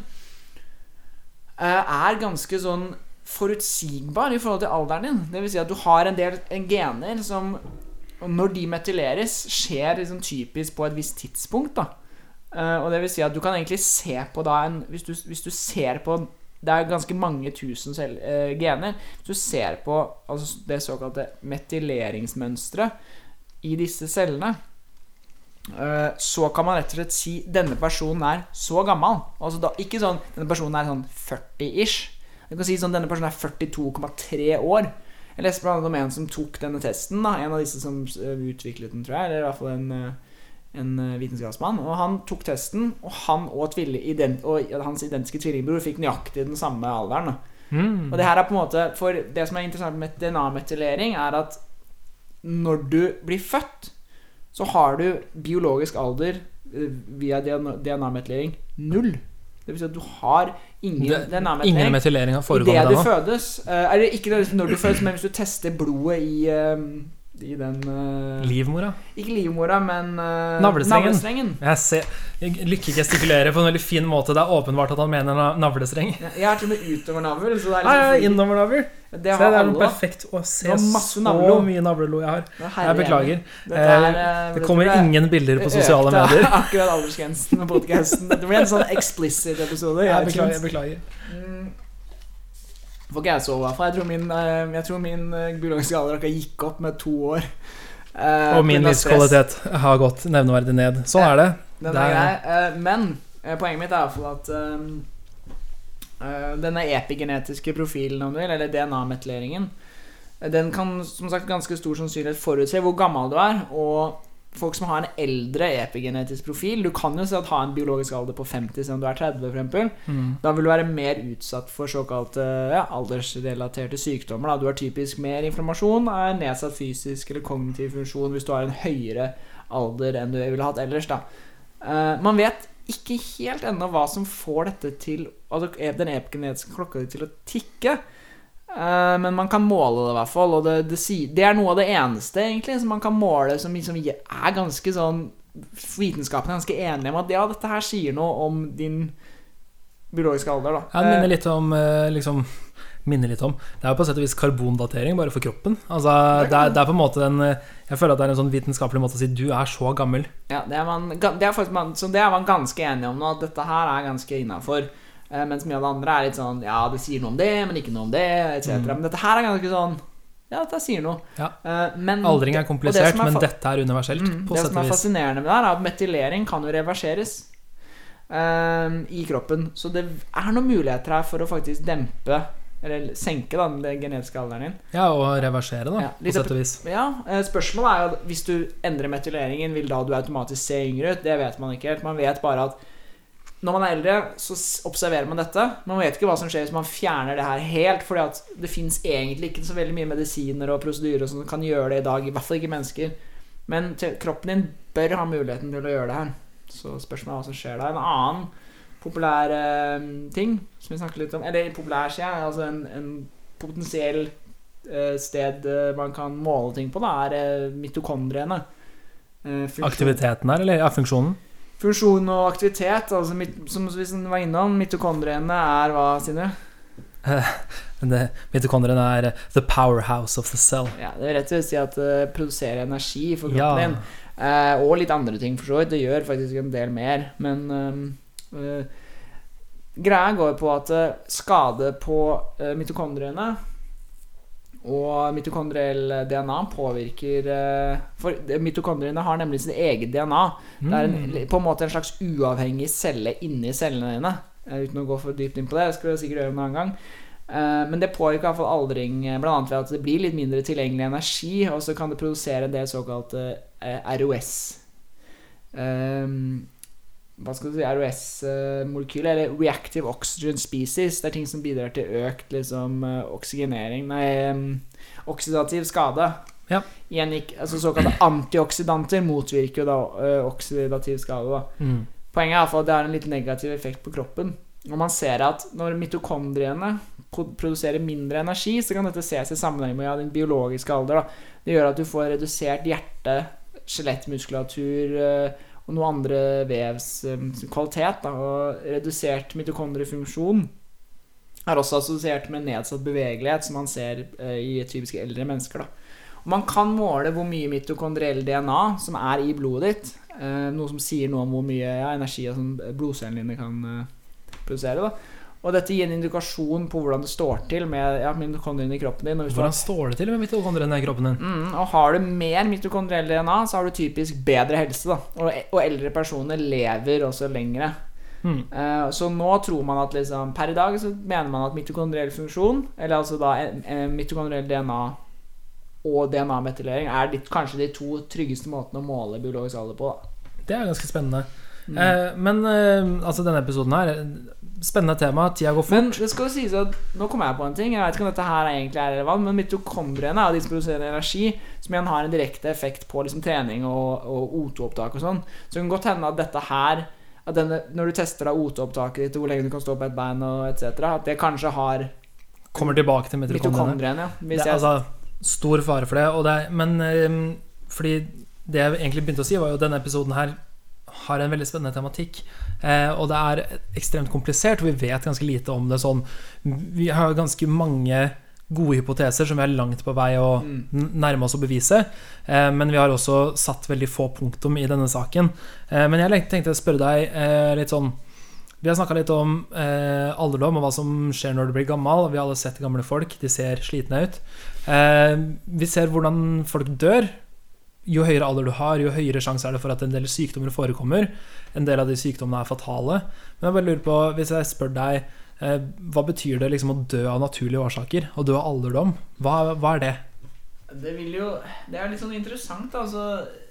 uh, er ganske sånn forutsigbar i forhold til alderen din. Vil si at du har en del en gener som når de metyleres, skjer liksom typisk på et visst tidspunkt. da Uh, Og det vil si at du kan egentlig se på da en Hvis du, hvis du ser på Det er ganske mange tusen cell, eh, gener. Hvis du ser på altså det såkalte metilleringsmønsteret i disse cellene, eh, så kan man rett og slett si denne personen er så gammel. Altså da, ikke sånn denne personen er sånn 40-ish. Du kan si sånn denne personen er 42,3 år. Jeg leste annet om en som tok denne testen. Da, en av disse som eh, utviklet den, tror jeg. Eller i hvert fall en, eh, en eh, vitenskapsmann. Og han tok testen, og han og, ident, og hans identiske tvillingbror fikk nøyaktig den samme alderen. Mm. Og det her er på en måte For det som er interessant med DNA-metylering, er at når du blir født, så har du biologisk alder eh, via DNA-metylering null. Det vil si at du har ingen DNA-metylering metylering har foregått du ennå. fødes. eh, Eller ikke når du fødes, men hvis du tester blodet i, i den uh, Livmora. Ikke livmora, men uh, Navlestrengen. navlestrengen. Jeg ser Lykke gestikulerer på en veldig fin måte. Det er åpenbart at han mener na- navlestreng. Jeg har til og med utover navl, så det er liksom innover navl. Det Se, det er noe perfekt å se så mye navlelo jeg har. Er Jeg beklager. Er, Eh, eh, Det kommer ingen bilder på sosiale økte medier. Akkurat aldersgrensen med podcasten. Det blir en sånn explicit episode. Jeg beklager. jeg beklager Mm. Får ikke jeg sove, For. Jeg tror min, eh, jeg tror min eh, biologiske alder gikk opp med to år. Eh, Og min livskvalitet har gått nevneverdig ned. Sånn er det. Det er er- eh, Men poenget mitt er i hvert fall at denne epigenetiske profilen, om du vil, eller DNA-metyleringen, eh, den kan som sagt ganske stor sannsynlighet forutse hvor gammel du er. Og folk som har en eldre epigenetisk profil Du kan jo si at ha en biologisk alder på 50 selv om du er 30, f.eks. Mm. Da vil du være mer utsatt for såkalte ja, aldersrelaterte sykdommer. Da. Du har typisk mer inflammasjon, er nedsatt fysisk eller kognitiv funksjon hvis du har en høyere alder enn du ville hatt ellers. Da. Uh, man vet ikke helt ennå hva som får dette til altså den epigenetiske klokka til å tikke. Eh, men man kan måle det, i hvert fall. Og det, det, det er noe av det eneste egentlig som man kan måle som liksom er ganske sånn Vitenskapen er ganske enig om at ja, dette her sier noe om din biologiske alder. da Ja, minner litt om eh, liksom minner litt om Det er jo på sett og vis karbondatering, bare for kroppen. Altså, det, er, det er på en måte en eh, Jeg føler at det er en sånn vitenskapelig måte å si du er så gammel. Ja, det er man, det er man, så det er man ganske enig om nå, at dette her er ganske innafor. Mens mye av det andre er litt sånn Ja, det sier noe om det, men ikke noe om det, etc. Men dette her er ganske sånn Ja, dette sier noe. Mm. Ja. Eh, men Aldring er komplisert, det er men dette er universelt. Mm, det som er fascinerende med det, her er at metylering kan jo reverseres eh, i kroppen. Så det er noen muligheter her for å faktisk dempe eller senke da, den genetiske alderen din. Ja, og reversere, da, Ja, på sett og vis. Ja, eh, Spørsmålet er jo hvis du endrer metyleringen, vil da du automatisk se yngre ut? Det vet man ikke helt. Man vet bare at når man er eldre, så observerer man dette. Man vet ikke hva som skjer hvis man fjerner det her helt, fordi det fins egentlig ikke så veldig mye medisiner og prosedyrer som kan gjøre det i dag. I hvert fall ikke mennesker. Men kroppen din bør ha muligheten til å gjøre det her. Så spørsmålet er hva som skjer da. En annen populær eh, ting som vi snakket litt om Eller populær, sier jeg. Altså en, en potensiell eh, sted eh, man kan måle ting på, da, er eh, mitokondriene. Eh, Aktiviteten her, eller ja, funksjonen? Funksjon og aktivitet, altså mit- som vi var innom, mitokondriene er hva, Sindre? Det- Mitokondriene er eh, the powerhouse of the cell. Ja, det er rett og slett si at det produserer energi for kroppen Ja. din. Eh, og litt andre ting, for så vidt. Det gjør faktisk en del mer. Men eh, eh, greia går på at eh, skade på eh, mitokondriene og mitokondriell DNA påvirker eh, For mitokondriene har nemlig sitt eget DNA. Det er en, Mm. på en måte en slags uavhengig celle inni cellene dine. Eh, uten å gå for dypt inn på det. Det skal vi sikkert gjøre en annen gang. Eh, men det påvirker i hvert fall aldring, bl.a. ved at det blir litt mindre tilgjengelig energi, og så kan det produsere en del såkalte ROS. Um, hva skal du si ROS-molekyler, eller reactive oxygen species. Det er ting som bidrar til økt liksom, eh, oksygenering Nei, oksidativ skade. Ja. Genik, altså Såkalte antioksidanter motvirker jo da eh, oksidativ skade. da Mm. Poenget er at det har en litt negativ effekt på kroppen. Og man ser at når mitokondriene produserer mindre energi, så kan dette ses i sammenheng med ja, din biologiske alder. Da. Det gjør at du får redusert hjerte, skjelettmuskulatur eh, og noe andre vevs eh, kvalitet. Da. Og redusert mitokondriefunksjon er også assosiert med nedsatt bevegelighet, som man ser eh, i typiske eldre mennesker. Da. Man kan måle hvor mye mitokondriell DNA som er i blodet ditt. Eh, noe som sier noe om hvor mye ja, energi som blodcellene dine kan eh, produsere. Da. Og dette gir en indikasjon på hvordan det står til med ja, mitokondriene i kroppen din. Du har- Hvordan står det til med mitokondriene i kroppen din? Mm, og har du mer mitokondriell DNA, så har du typisk bedre helse. Da. Og, og eldre personer lever også lengre. Mm. Uh, så nå tror man at liksom Per i dag så mener man at mitokondriell funksjon, eller altså da eh, mitokondriell DNA og DNA-metylering, er de, kanskje de to tryggeste måtene å måle biologisk alder på. Da. Det er ganske spennende. Mm. Eh, men eh, altså denne episoden her Spennende tema. Tida går Men det skal jo sies at Nå kommer jeg på en ting. Jeg vet ikke om dette her egentlig er relevant, men mitokondriene er de som produserer energi, som igjen har en direkte effekt på liksom trening og, og O2-opptak og sånn. Så det kan godt hende at dette her at denne, Når du tester da O2-opptaket ditt, og hvor lenge du kan stå på et bein og etc., at det kanskje har Kommer tilbake til mitokondriene. Ja. Det er altså stor fare for det. Og det er, men eh, fordi det jeg egentlig begynte å si, var jo at denne episoden her har en veldig spennende tematikk. Eh, og det er ekstremt komplisert, og vi vet ganske lite om det sånn. Vi har ganske mange gode hypoteser som vi er langt på vei å Mm. nærme oss å bevise. Eh, men vi har også satt veldig få punktum i denne saken. Eh, men jeg tenkte å spørre deg eh, litt sånn Vi har snakka litt om eh, alderdom og hva som skjer når du blir gammel. Vi har alle sett gamle folk. De ser slitne ut. Eh, vi ser hvordan folk dør. Jo høyere alder du har, jo høyere sjanse er det for at en del sykdommer forekommer. En del av de sykdommene er fatale. Men jeg bare lurer på, hvis jeg spør deg eh, hva betyr det liksom å dø av naturlige årsaker? Å dø av alderdom? Hva, hva er det? det jo Det er litt sånn interessant, altså.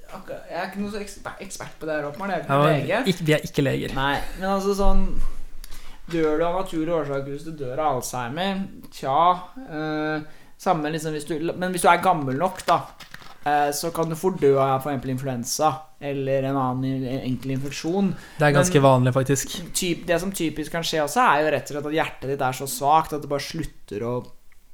Jeg er ikke noe så ekspert, på det her, åpenbart. Jeg er ikke Ja, lege. ikke, vi er ikke leger. Nei, men altså sånn Dør du av naturlige årsaker hvis du dør av Alzheimer? Tja Øh, Samme liksom hvis du Men hvis du er gammel nok, da, så kan du fort dø av f.eks. influensa eller en annen enkel infeksjon. Det er ganske vanlig, faktisk. Typ, det som typisk kan skje også, er jo rett og slett at hjertet ditt er så svakt at det bare slutter å,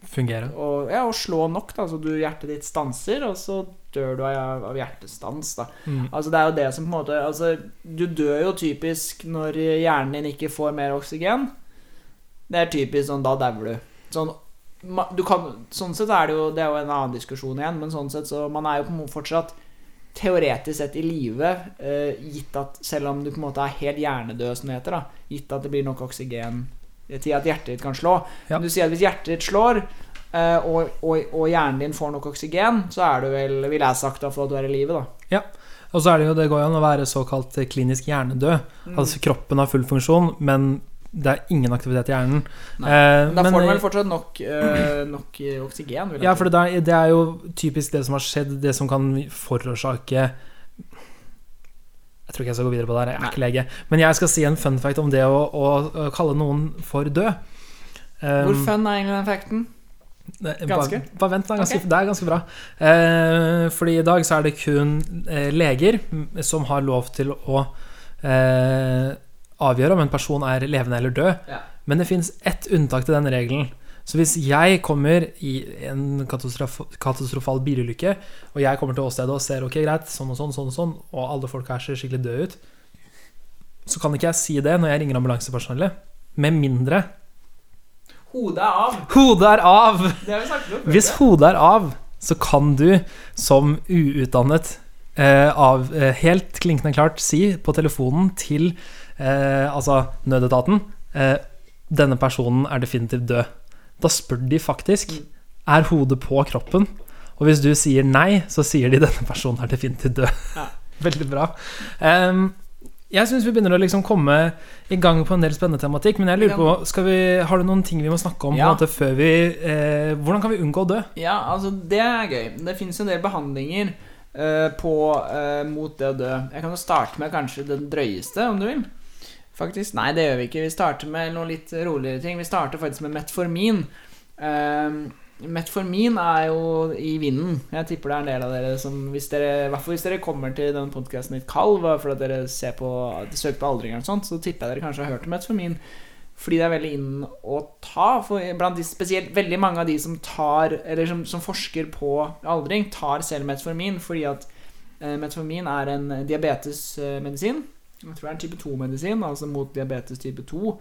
Fungere. Og, ja, å slå nok. Da, så du, hjertet ditt stanser, og så dør du av, av hjertestans. Da. Mm. Altså Det er jo det som på en måte altså, Du dør jo typisk når hjernen din ikke får mer oksygen. Det er typisk sånn Da dauer du. Sånn, kan, sånn sett er det jo Det er jo en annen diskusjon igjen, men sånn sett så man er jo på fortsatt teoretisk sett i live, uh, gitt at selv om du på en måte er helt hjernedød, som det heter, da, gitt at det blir nok oksygen til at hjertet ditt kan slå. Ja. Men du sier at hvis hjertet ditt slår, uh, og, og, og hjernen din får nok oksygen, så er du vel, ville jeg sagt, da, for at du er i live, da. Og så er det jo, det går jo an å være såkalt klinisk hjernedød. Mm. Altså kroppen har full funksjon, men det er ingen aktivitet i hjernen. Nei, Eh, Men da men- får man vel fortsatt nok, øh, nok øh, oksygen? Vil jeg Ja, for det er, det er jo typisk det som har skjedd, det som kan forårsake Jeg tror ikke jeg skal gå videre på det her, jeg er Nei. ikke lege. Men jeg skal si en fun fact om det å, å, å kalle noen for død. Um, Hvor fun er egentlig den facten? Ganske? Bare, bare vent, da. Ganske, okay. Det er ganske bra. Eh, fordi i dag så er det kun eh, leger som har lov til å eh, avgjøre om en person er levende eller død. Ja. Men det fins ett unntak til denne regelen. Så hvis jeg kommer i en katastrof katastrofal bilulykke, og jeg kommer til åstedet og ser ok, greit, sånn og sånn, sånn og sånn, og alle folka her ser skikkelig døde ut, så kan ikke jeg si det når jeg ringer ambulansepersonellet. Med mindre Hodet er av! hodet er av! Det har vi snakket om. Hvis hodet er av, så kan du som uutdannet eh, av eh, helt klinkende klart si på telefonen til eh, altså nødetaten eh, denne personen er definitivt død. Da spør de faktisk er hodet på kroppen. Og hvis du sier nei, så sier de denne personen er definitivt død. Ja. Veldig bra. Um, jeg syns vi begynner å liksom komme i gang på en del spennende tematikk. Men jeg lurer på, vi, har du noen ting vi må snakke om Ja. måte, før vi eh, Hvordan kan vi unngå å dø? Ja, altså, det er gøy. Det fins en del behandlinger eh, på, eh, mot det å dø. Jeg kan jo starte med kanskje den drøyeste, om du vil. Faktisk. Nei, det gjør vi ikke. Vi starter med noen litt roligere ting. Vi starter faktisk med metformin. Uh, metformin er jo i vinden. Jeg tipper det er en del av dere som hvis dere, hvis dere kommer til denne podkasten litt kald fordi dere ser på, søker på aldring eller sånt, så tipper jeg dere kanskje har hørt om metformin. Fordi det er veldig inn å ta. For blant de, spesielt veldig mange av de som tar Eller som, som forsker på aldring, tar selv metformin fordi at eh, metformin er en diabetesmedisin. Jeg tror det er en type 2-medisin, altså mot diabetes type 2.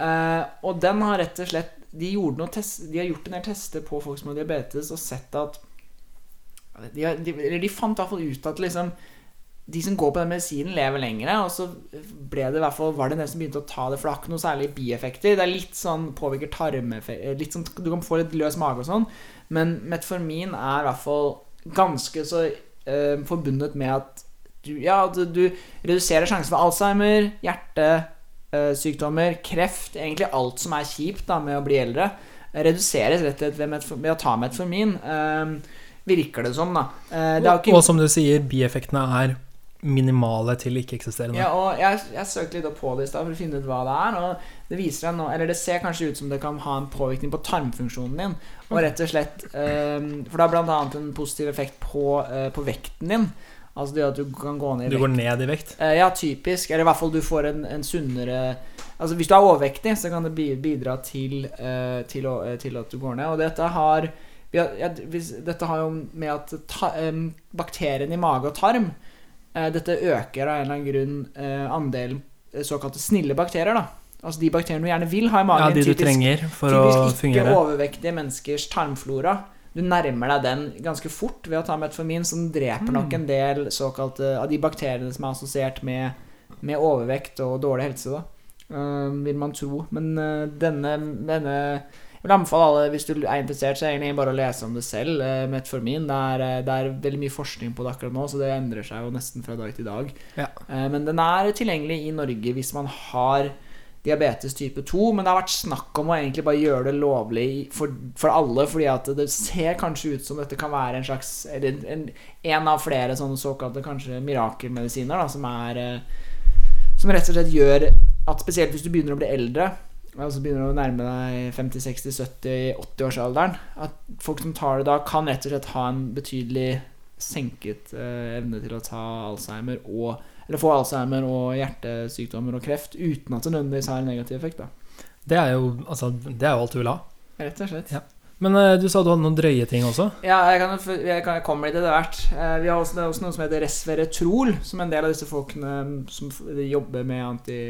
Eh, og den har rett og slett de, test, de har gjort en del tester på folk som har diabetes, og sett at de, har- de, de fant i hvert fall ut at liksom de som går på den medisinen, lever lengre. Og så ble det i hvert fall, var det en del som begynte å ta det, for det har ikke noe særlig bieffekter. Det er litt sånn påvirker tarmeffekt sånn, Du kan få litt løs mage og sånn, men metformin er i hvert fall ganske så eh, forbundet med at du, ja, du, du reduserer sjansen for Alzheimer, hjertesykdommer, kreft Egentlig alt som er kjipt da med å bli eldre, eh, reduseres rett og slett ved, å ta metformin. Eh, virker det som, da. Eh, det ikke Og som du sier, bieffektene er minimale til ikke-eksisterende. Ja, og jeg, jeg søkte litt opp på det i stad for å finne ut hva det er. Og det viser deg nå Eller det ser kanskje ut som det kan ha en påvirkning på tarmfunksjonen din. Og rett og slett eh, For det har annet en positiv effekt på, eh, på vekten din. Altså det at du kan gå ned i Du vekt. går ned i vekt. Eh, ja, typisk. Eller i hvert fall du får en, en sunnere Altså Hvis du er overvektig, så kan det bidra til, eh, til, eh, til at du går ned. Og dette har, Dette har jo med at ta, bakteriene i mage og tarm eh, Dette øker av en eller annen grunn andelen såkalte snille bakterier. da Altså de bakteriene du gjerne vil ha i magen. Ja, de du typisk- trenger for å fungere. Typisk ikke overvektige menneskers tarmflora. Du nærmer deg den ganske fort ved å ta metformin, som dreper nok Mm. en del såkalte av de bakteriene som er assosiert med, med overvekt og dårlig helse, da. Uh, vil man tro. Men uh, denne, denne Jeg vil anbefale alle, hvis du er interessert, så er egentlig bare å lese om det selv. Uh, metformin. Det er, eh, det er veldig mye forskning på det akkurat nå, så det endrer seg jo nesten fra dag til dag. Ja. Men den er tilgjengelig i Norge hvis man har diabetes type 2, men det har vært snakk om å egentlig bare gjøre det lovlig for, for alle, fordi at det ser kanskje ut som dette kan være en slags Eller en, en av flere sånne såkalte kanskje mirakelmedisiner, da, som er eh, Som rett og slett gjør at spesielt hvis du begynner å bli eldre, altså begynner å nærme deg 50-60-70-80-årsalderen, at folk som tar det da, kan rett og slett ha en betydelig senket eh, evne til å ta Alzheimer og eller få Alzheimer og hjertesykdommer og kreft uten at det nødvendigvis har en negativ effekt. da Det er jo, altså, det er jo alt du vil ha. Rett og slett. Ja. Men eh, du sa du hadde noen drøye ting også. Ja, jeg, kan, jeg, kan, jeg kommer til det hvert. Eh, vi har også, det er også noe som heter resveretrol, som en del av disse folkene som jobber med anti...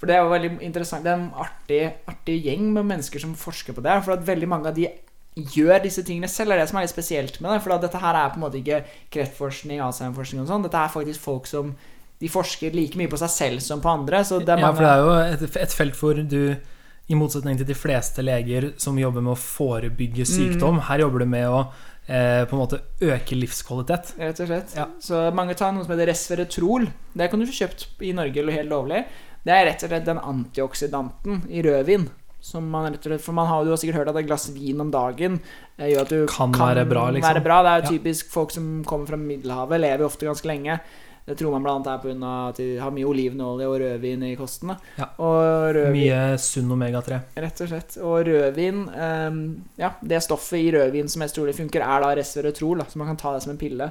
For det er jo veldig interessant. Det er en artig, artig gjeng med mennesker som forsker på det. For at veldig mange av de gjør disse tingene selv. Er det som er litt spesielt med det. For dette her er på en måte ikke kreftforskning, Alzheimer-forskning og sånn. Dette er faktisk folk som de forsker like mye på seg selv som på andre. Så det er Ja, for det er jo et, et felt hvor du, i motsetning til de fleste leger som jobber med å Mm. forebygge sykdom, her jobber du med å eh, på en måte øke livskvalitet. Rett og slett. Ja. Så mange tar noe som heter resveratrol. Det kan du få kjøpt i Norge helt lovlig. Det er rett og slett den antioksidanten i rødvin. Som man slett, for man har jo sikkert hørt at et glass vin om dagen eh, gjør at du Kan være bra, liksom. være bra. Det er jo typisk folk som kommer fra Middelhavet, lever ofte ganske lenge. Det tror man annet er pga. at de har mye olivenolje og rødvin i kosten. Ja. Rødvin, Mye sunn omega-3. Rett og slett. Og rødvin ehm, Ja, det stoffet i rødvin som mest trolig funker, er da resveratrol, så man kan ta det som en pille.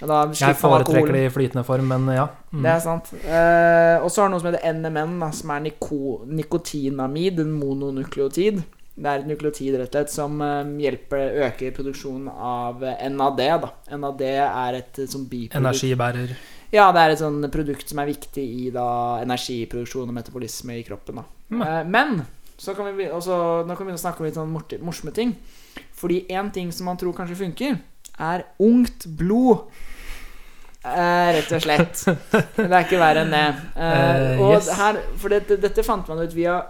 Da Jeg foretrekker det i flytende form, men ja. Mm. Det er sant. Eh, og så har du noe som heter NMN, da, som er niko nikotinamid, en mononukleotid. Det er et nukleotid rett og slett som eh, hjelper øker produksjonen av eh, NAD. da NAD er et eh, sånn biprodukt Energibærer. Ja, det er et sånn produkt som er viktig i da energiproduksjon og metabolisme i kroppen. da Mm. Eh, Men så kan vi, også, nå kan vi begynne å snakke om litt sånn morsomme ting. Fordi én ting som man tror kanskje funker, er ungt blod. Eh, rett og slett. Det er ikke verre enn det. Eh, Eh, og yes. her, for dette, dette fant man ut via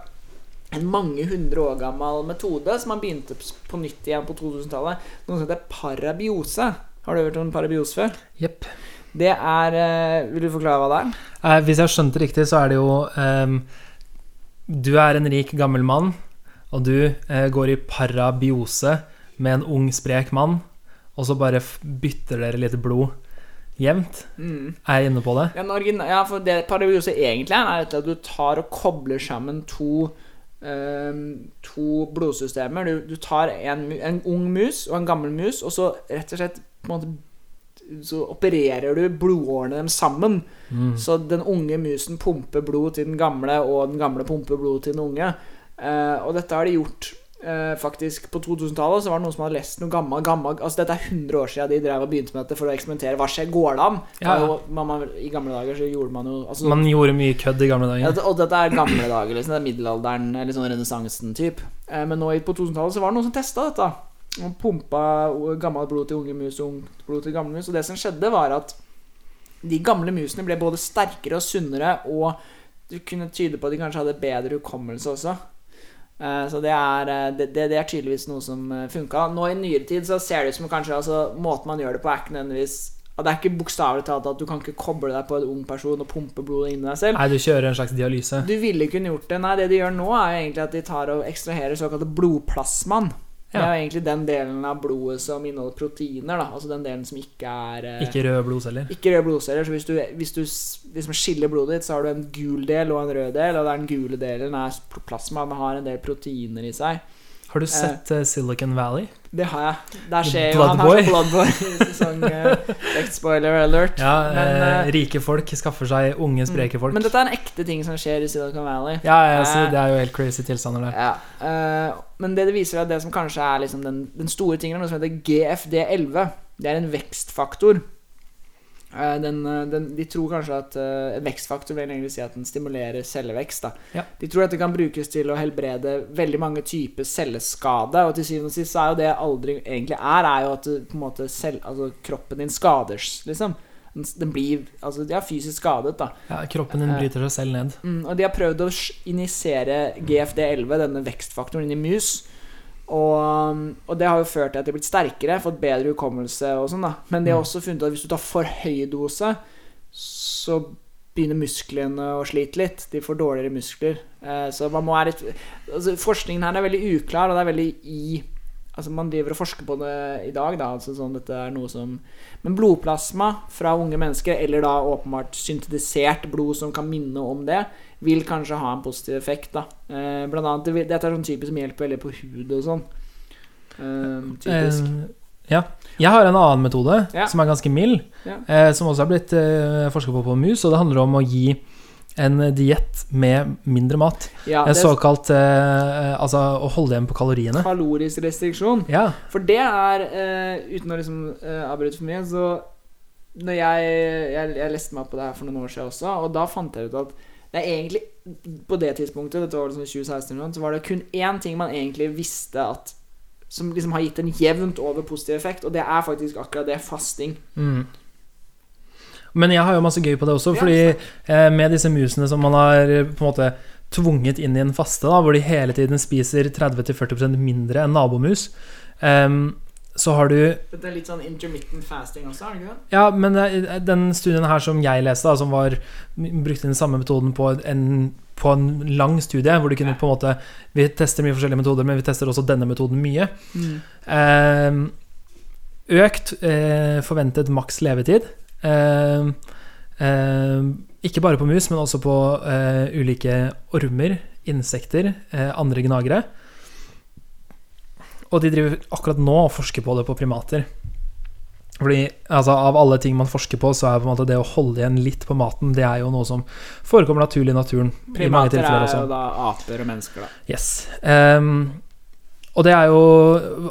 en mange hundre år gammel metode som man begynte på nytt igjen på 2000-tallet. Noe som heter parabiose. Har du hørt om parabiose før? Yep. Det er eh, Vil du forklare hva det er? Eh, hvis jeg har skjønt det riktig, så er det jo ehm, Du er en rik, gammel mann, og du eh, går i parabiose med en ung, sprek mann, og så bare bytter dere litt blod jevnt. Mm. Er jeg inne på det? Ja, origina- ja, for det parabiose egentlig er, er at du tar og kobler sammen to um, To blodsystemer. Du, du tar en, en ung mus og en gammel mus, og så rett og slett måte så opererer du blodårene dem sammen. Mm. Så den unge musen pumper blod til den gamle, og den gamle pumper blod til den unge. Uh, og dette har de gjort eh, faktisk på 2000-tallet. Så var det noen som hadde lest noe gammel, gammel Altså Dette er 100 år siden de drev og begynte med dette for å eksperimentere. Hva skjer? Går det an? Ja, ja. Man, man, I gamle dager så gjorde man jo altså, Man gjorde mye kødd i gamle ja, dager. og dette er gamle dager, liksom. Det er middelalderen eller sånn renessansen typ. Eh, men nå på 2000-tallet så var det noen som testa dette. og pumpa gammelt blod til unge mus og ungt blod til gamle mus. Og det som skjedde, var at de gamle musene ble både sterkere og sunnere, og det kunne tyde på at de kanskje hadde bedre hukommelse også. Eh, Så det er, eh, det, det er tydeligvis noe som funka. Nå i nyere tid så ser det ut som kanskje altså, Måten man gjør det på, er ikke nødvendigvis Det er ikke bokstavelig talt at du kan ikke koble deg på en ung person og pumpe blodet inn i deg selv. Nei, du kjører en slags dialyse. Du ville kunne gjort det. Nei, det de gjør nå, er jo egentlig at de tar og ekstraherer såkalte blodplasmaen. Det er jo egentlig den delen av blodet som inneholder proteiner, da. Altså den delen som ikke er eh, Ikke røde blodceller. ikke røde blodceller. Så hvis du, hvis du liksom skiller blodet ditt, så har du en gul del og en rød del, og den gule delen er plasma. Den har en del proteiner i seg. Har du sett eh, Silicon Valley? Det har jeg. Der skjer jo han her som Bloodboy i sesong uh, Spoiler alert. Ja, Men, eh, rike folk skaffer seg unge, spreke folk. Men dette er en ekte ting som skjer i Silicon Valley. ja, ja, så Eh, det er jo helt crazy tilstander der. Ja, eh, men det det viser er at det som kanskje er liksom den, den store tingen, er noe som heter GFD11. Det er en vekstfaktor. Eh, den, eh, den, de tror kanskje at uh, vekstfaktor vil egentlig si at den stimulerer cellevekst. Ja. De tror at det kan brukes til å helbrede veldig mange typer celleskade. Og til syvende og sist så er jo det aldri egentlig er, er jo at du, måte selv, altså, kroppen din skaders, liksom. Den, den blir altså, de er fysisk skadet, da. Ja, kroppen din bryter seg selv ned. Mm, og de har prøvd å injisere GFD11, denne vekstfaktoren, inn i mus. Og, um, og det har jo ført til at de har blitt sterkere, fått bedre hukommelse og sånn, da. Men de har Mm. også funnet at hvis du tar for høy dose, så begynner musklene å slite litt. De får dårligere muskler. Eh, så man må være litt altså, Forskningen her er veldig uklar, og det er veldig i Altså Man driver og forsker på det i dag, da. Altså sånn dette er noe som Men blodplasma fra unge mennesker, eller da åpenbart syntetisert blod som kan minne om det, vil kanskje ha en positiv effekt. da eh, Blant annet, Dette er sånn type som hjelper veldig på hud og sånn. Eh, typisk. Eh, ja. Jeg har en annen metode Ja. som er ganske mild, Ja. som også har blitt eh, forska på på mus, og det handler om å gi en diett med mindre mat. ja, En er såkalt Altså å holde igjen på kaloriene. kalorisk restriksjon. Ja. For det er, uten å liksom avbryte for mye, så når jeg, jeg, jeg leste meg opp på det her for noen år siden også, og da fant jeg ut at det er egentlig På det tidspunktet, dette var liksom 2016, eller noe, så var det kun én ting man egentlig visste at Som liksom har gitt en jevnt over positiv effekt, og det er faktisk akkurat det fasting. Mm. Men jeg har jo masse gøy på det også, fordi eh, med disse musene som man har eh, på en måte tvunget inn i en faste, da, hvor de hele tiden spiser 30-40% mindre enn nabomus, ehm, så har du Dette er litt sånn intermittent fasting også, er det ikke det? Ja, men eh, den studien her som jeg leste, da, som var brukte den samme metoden på en, på en lang studie, hvor du kunne på en måte Vi tester mye forskjellige metoder, men vi tester også denne metoden mye. Ehm, økt eh, forventet maks levetid. Eh, eh, ikke bare på mus, men også på eh, ulike ormer, insekter, eh, andre gnagere. Og de driver akkurat nå og forsker på det på primater. Fordi altså, Av alle ting man forsker på, så er på en måte det å holde igjen litt på maten Det er jo noe som forekommer naturlig i naturen. Primater i er jo da aper og mennesker, da. Yes. Um, og det er jo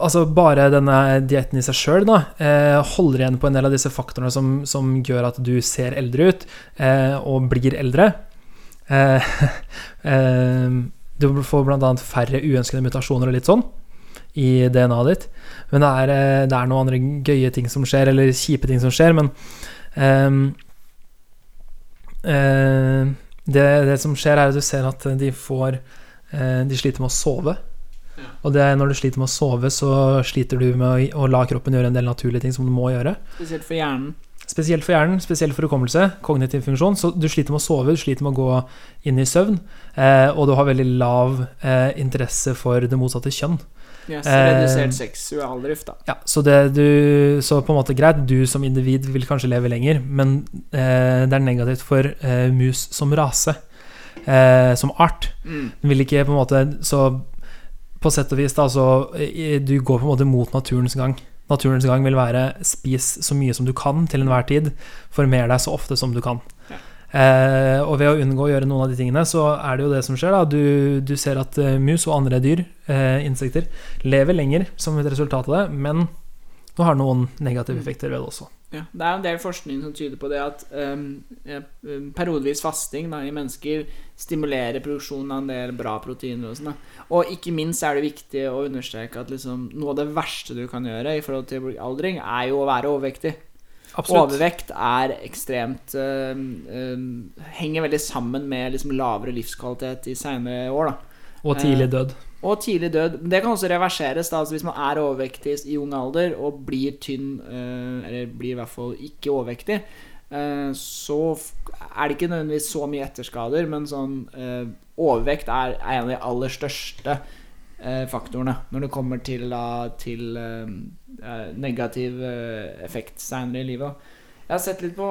Altså, bare denne dietten i seg sjøl, eh, holder igjen på en del av disse faktorene som, som gjør at du ser eldre ut, eh, og blir eldre. Eh, eh, du får annet færre uønskede mutasjoner og litt sånn i DNA-et ditt. Men det er, eh, det er noen andre gøye ting som skjer, eller kjipe ting som skjer, men um, uh, det, det som skjer, er at du ser at de får uh, De sliter med å sove. Og det, når du sliter med å sove, så sliter du med å, å la kroppen gjøre en del naturlige ting som du må gjøre. Spesielt for hjernen. Spesielt for hjernen, spesielt for hukommelse, kognitiv funksjon. Så du sliter med å sove, du sliter med å gå inn i søvn, eh, og du har veldig lav eh, interesse for det motsatte kjønn. Yes, Eh, redusert seksualdrift, da. Ja, så det du Så på en måte greit, du som individ vil kanskje leve lenger, men eh, det er negativt for eh, mus som rase, eh, som art. Mm. Den vil ikke på en måte Så på sett og vis, da, så eh, Du går på en måte mot naturens gang. Naturens gang vil være spis så mye som du kan til enhver tid. Former deg så ofte som du kan. Eh, og ved å unngå å gjøre noen av de tingene, så er det jo det som skjer. da Du, du ser at eh, mus og andre dyr, eh, insekter, lever lenger som et resultat av det, men du har noen negative effekter ved det også. Ja, det er en del forskning som tyder på det at um, periodevis fasting da, i mennesker stimulerer produksjonen av en del bra proteiner. Og sånn. Og ikke minst er det viktig å understreke at liksom, noe av det verste du kan gjøre i forhold til aldring, er jo å være overvektig. Absolutt. Overvekt er ekstremt uh, uh, Henger veldig sammen med liksom, lavere livskvalitet i seinere år. da Og tidlig død. og tidlig død. Det kan også reverseres da, altså hvis man er overvektig i ung alder og blir tynn, eh, eller blir i hvert fall ikke overvektig, eh, så er det ikke nødvendigvis så mye etterskader, men sånn eh, overvekt er, er en av de aller største eh, faktorene når det kommer til, da, til eh, eh, negativ eh, effekt seinere i livet. Jeg har sett litt på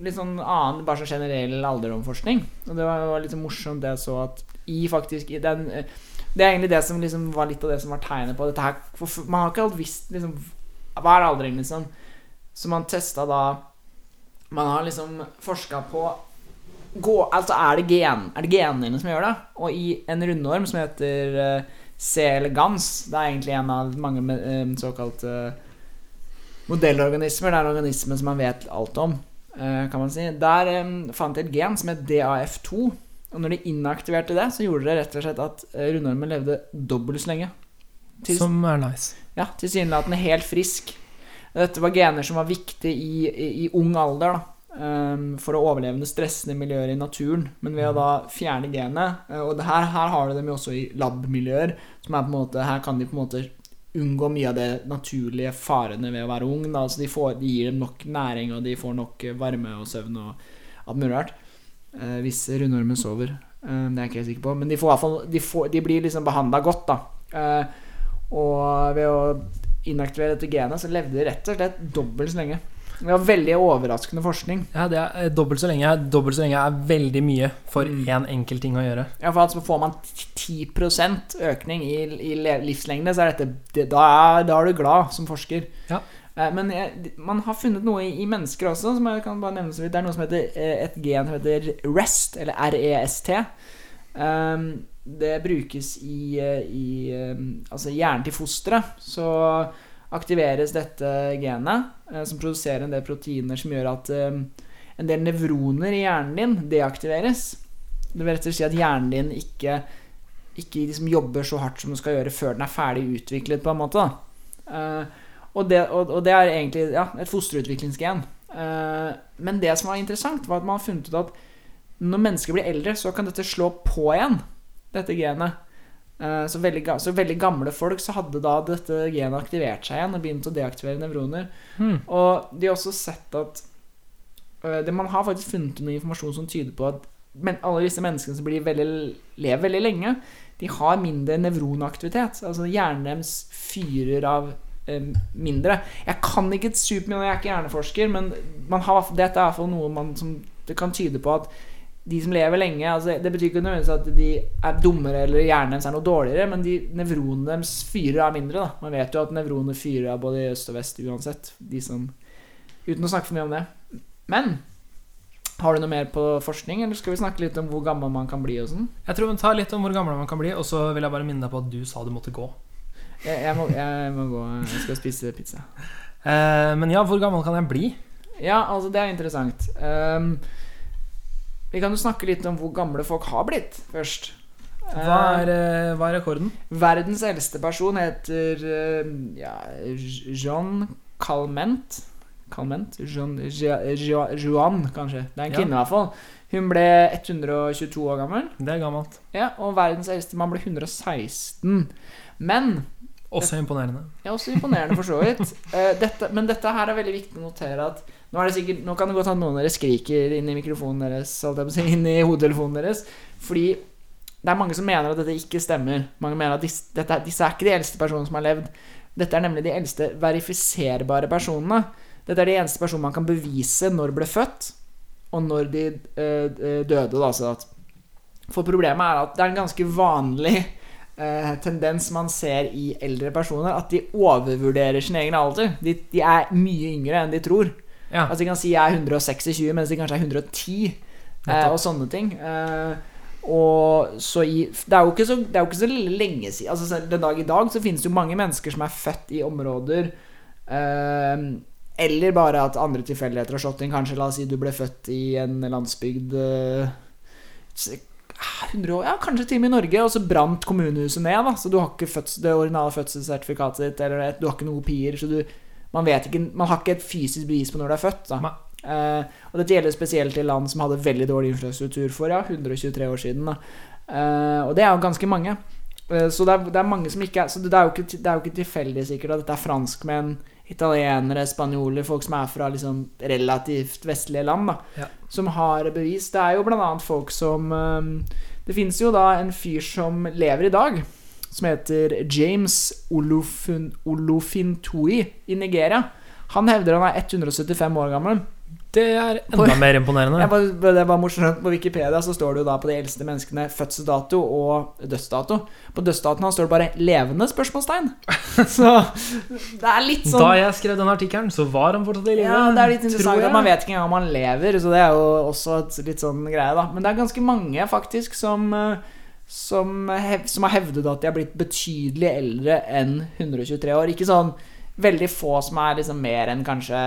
litt sånn annen, bare sånn generell alderdomsforskning. Og det var, litt sånn morsomt det jeg så at i faktisk i den eh, Det er egentlig det som liksom var litt av det som var tegnet på dette her. For man har ikke alt visst liksom Hva er aldring, liksom? Så man testa da Man har liksom forska på gå, Altså er det, gen, er det genene som gjør det? Og i en rundorm som heter eh, C. elegans Det er egentlig en av mange med, eh, såkalte modellorganismer. Det er en organisme som man vet alt om, eh, kan man si. Der eh, fant de et gen som het DAF2. Og når de inaktiverte det, så gjorde det rett og slett at eh, rundormen levde dobbelt så lenge. Til, Som er nice. ja, tilsynelatende helt frisk. Dette var gener som var viktige i, i, i ung alder da, for å overleve under stressende miljøer i naturen. Men ved å da fjerne genet eh, Og det her, her har du dem jo også i lab-miljøer. Som er på en måte, Her kan de på en måte unngå mye av det naturlige farene ved å være ung. Da. Altså de, får, de gir dem nok næring, og de får nok eh, varme og søvn og alt mulig rart. Eh, hvis rundormen sover. Det er jeg ikke helt sikker på. Men de, får, de, får, de blir liksom behandla godt, da. Og ved å inaktivere dette genet, så levde de rett og slett dobbelt så lenge. Det var veldig overraskende forskning. Ja, det er eh, dobbelt så lenge. Dobbelt så lenge er veldig mye for Mm. én enkel ting å gjøre. Ja, for altså får man 10% økning i, i livslengde, så er dette det, da, er, da er du glad som forsker. Ja. Eh, Men man har funnet noe i, mennesker også, som jeg kan bare nevne så vidt. Det er noe som heter eh, et gen som heter REST, eller REST. Um, det brukes i, i altså hjernen til fosteret. Så aktiveres dette genet, eh, som produserer en del proteiner som gjør at um, en del nevroner i hjernen din deaktiveres. Det vil rett og slett si at hjernen din ikke, ikke liksom jobber så hardt som den skal gjøre før den er ferdig utviklet, på en måte. Eh, og, det, og, og det er egentlig ja, et fosterutviklingsgen. Eh, men det som var interessant, var at man har funnet ut at når mennesker blir eldre, så kan dette slå på igjen, dette genet. Eh, så, veldig, så veldig gamle folk så hadde da dette genet aktivert seg igjen og begynt å deaktivere nevroner. Mm. Og de har også sett at øh, det, Man har faktisk funnet noe informasjon som tyder på at men alle disse menneskene som blir veldig, lever veldig lenge, de har mindre nevronaktivitet. Altså hjernen deres fyrer av eh, mindre. Jeg kan ikke supermye, jeg er ikke hjerneforsker, men man har, dette er iallfall noe man, som det kan tyde på at de som lever lenge altså Det betyr ikke nødvendigvis at de er dummere eller hjernen deres er noe dårligere, men de nevronene deres fyrer av mindre. da Man vet jo at nevroner fyrer av både i øst og vest uansett. De som Uten å snakke for mye om det. Men har du noe mer på forskning, eller skal vi snakke litt om hvor gammel man kan bli? og sånn? Jeg tror vi tar litt om hvor gammel man kan bli, og så vil jeg bare minne deg på at du sa du måtte gå. Jeg, jeg, må, jeg må gå Jeg skal spise pizza. Uh, men ja, hvor gammel kan jeg bli? Ja, altså, det er interessant. Ehm, vi kan jo snakke litt om hvor gamle folk har blitt, først. Hva er, eh, hva er rekorden? Verdens eldste person heter eh, ja, Jean Calment. Calment? Jean, Je- Je- kanskje. Det er en kvinne, i hvert fall. Hun ble 122 år gammel. Det er gammelt. Ja, Og verdens eldste mann ble 116. Men Også imponerende. ja, også imponerende, for så vidt. Eh, dette, men dette her er veldig viktig å notere at nå, er sikkert, nå kan det godt hende noen av dere skriker inn i mikrofonen deres, si, inn i hodetelefonen deres, fordi det er mange som mener at dette ikke stemmer. Mange mener at disse, dette, disse er ikke de eldste personene som har levd. Dette er nemlig de eldste verifiserbare personene. Dette er de eneste personene man kan bevise når ble født, og når de eh, døde. Da, så at. For problemet er at det er en ganske vanlig eh, tendens man ser i eldre personer, at de overvurderer sin egen alder. De, de er mye yngre enn de tror. Ja, Altså De kan si jeg er 126, mens de kanskje er 110, eh, og sånne ting. Eh, og så i Det er jo ikke så, det er jo ikke så lenge siden altså Den dag i dag så finnes det jo mange mennesker som er født i områder eh, Eller bare at andre tilfeldigheter har slått inn. Kanskje la oss si du ble født i en landsbygd eh, 100 år, ja, kanskje til og med i Norge, og så brant kommunehuset ned. da Så du har ikke fødsel, det originale fødselssertifikatet ditt, eller du har ikke noen kopier. Så du, man, vet ikke, man har ikke et fysisk bevis på når du er født. Eh, og dette gjelder spesielt i land som hadde veldig dårlig infrastruktur for ja, 123 år siden. Eh, og det er jo ganske mange. Uh, så det er, det er mange som ikke er Så det er jo ikke, det er jo ikke tilfeldig sikkert at dette er franskmenn, italienere, spanjoler, folk som er fra liksom relativt vestlige land, da, Ja. som har bevis. Det er jo annet folk som Det finnes jo da en fyr som lever i dag, som heter James Olufun, Olufintui i Nigeria. Han hevder han er 175 år gammel. Det er enda mer imponerende. Bare, det var morsomt På Wikipedia så står det jo da på de eldste menneskene fødselsdato og dødsdato. På dødsdatoen hans står det bare 'levende?' spørsmålstegn. Så det er litt sånn Da jeg skrev den artikkelen, så var han fortsatt i live. ja, det er litt interessant at man vet ikke engang om han lever, så det er jo også et litt sånn greie, da. Men det er ganske mange, faktisk, som eh, som, hev, som har hevdet at de har blitt betydelig eldre enn 123 år. Ikke sånn veldig få som er liksom mer enn kanskje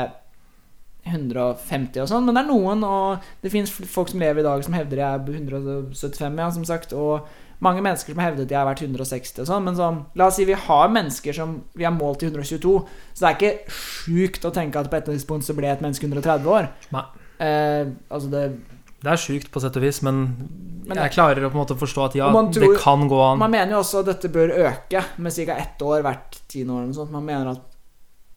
150 og sånn, men det er noen, og det fins folk som lever i dag som hevder de er 175, ja, som sagt, og mange mennesker som har hevdet de har vært 160 og sånn, men sånn, la oss si vi har mennesker som vi har målt til 122, så det er ikke sjukt å tenke at på et tidspunkt så ble et menneske 130 år. Nei. Eh, altså det Det er sjukt på sett og vis, men, Men jeg klarer å på en måte forstå at ja, tror, det kan gå an. Man mener jo også at dette bør øke med ca. ett år hvert tiende år. Eller sånt. Man mener at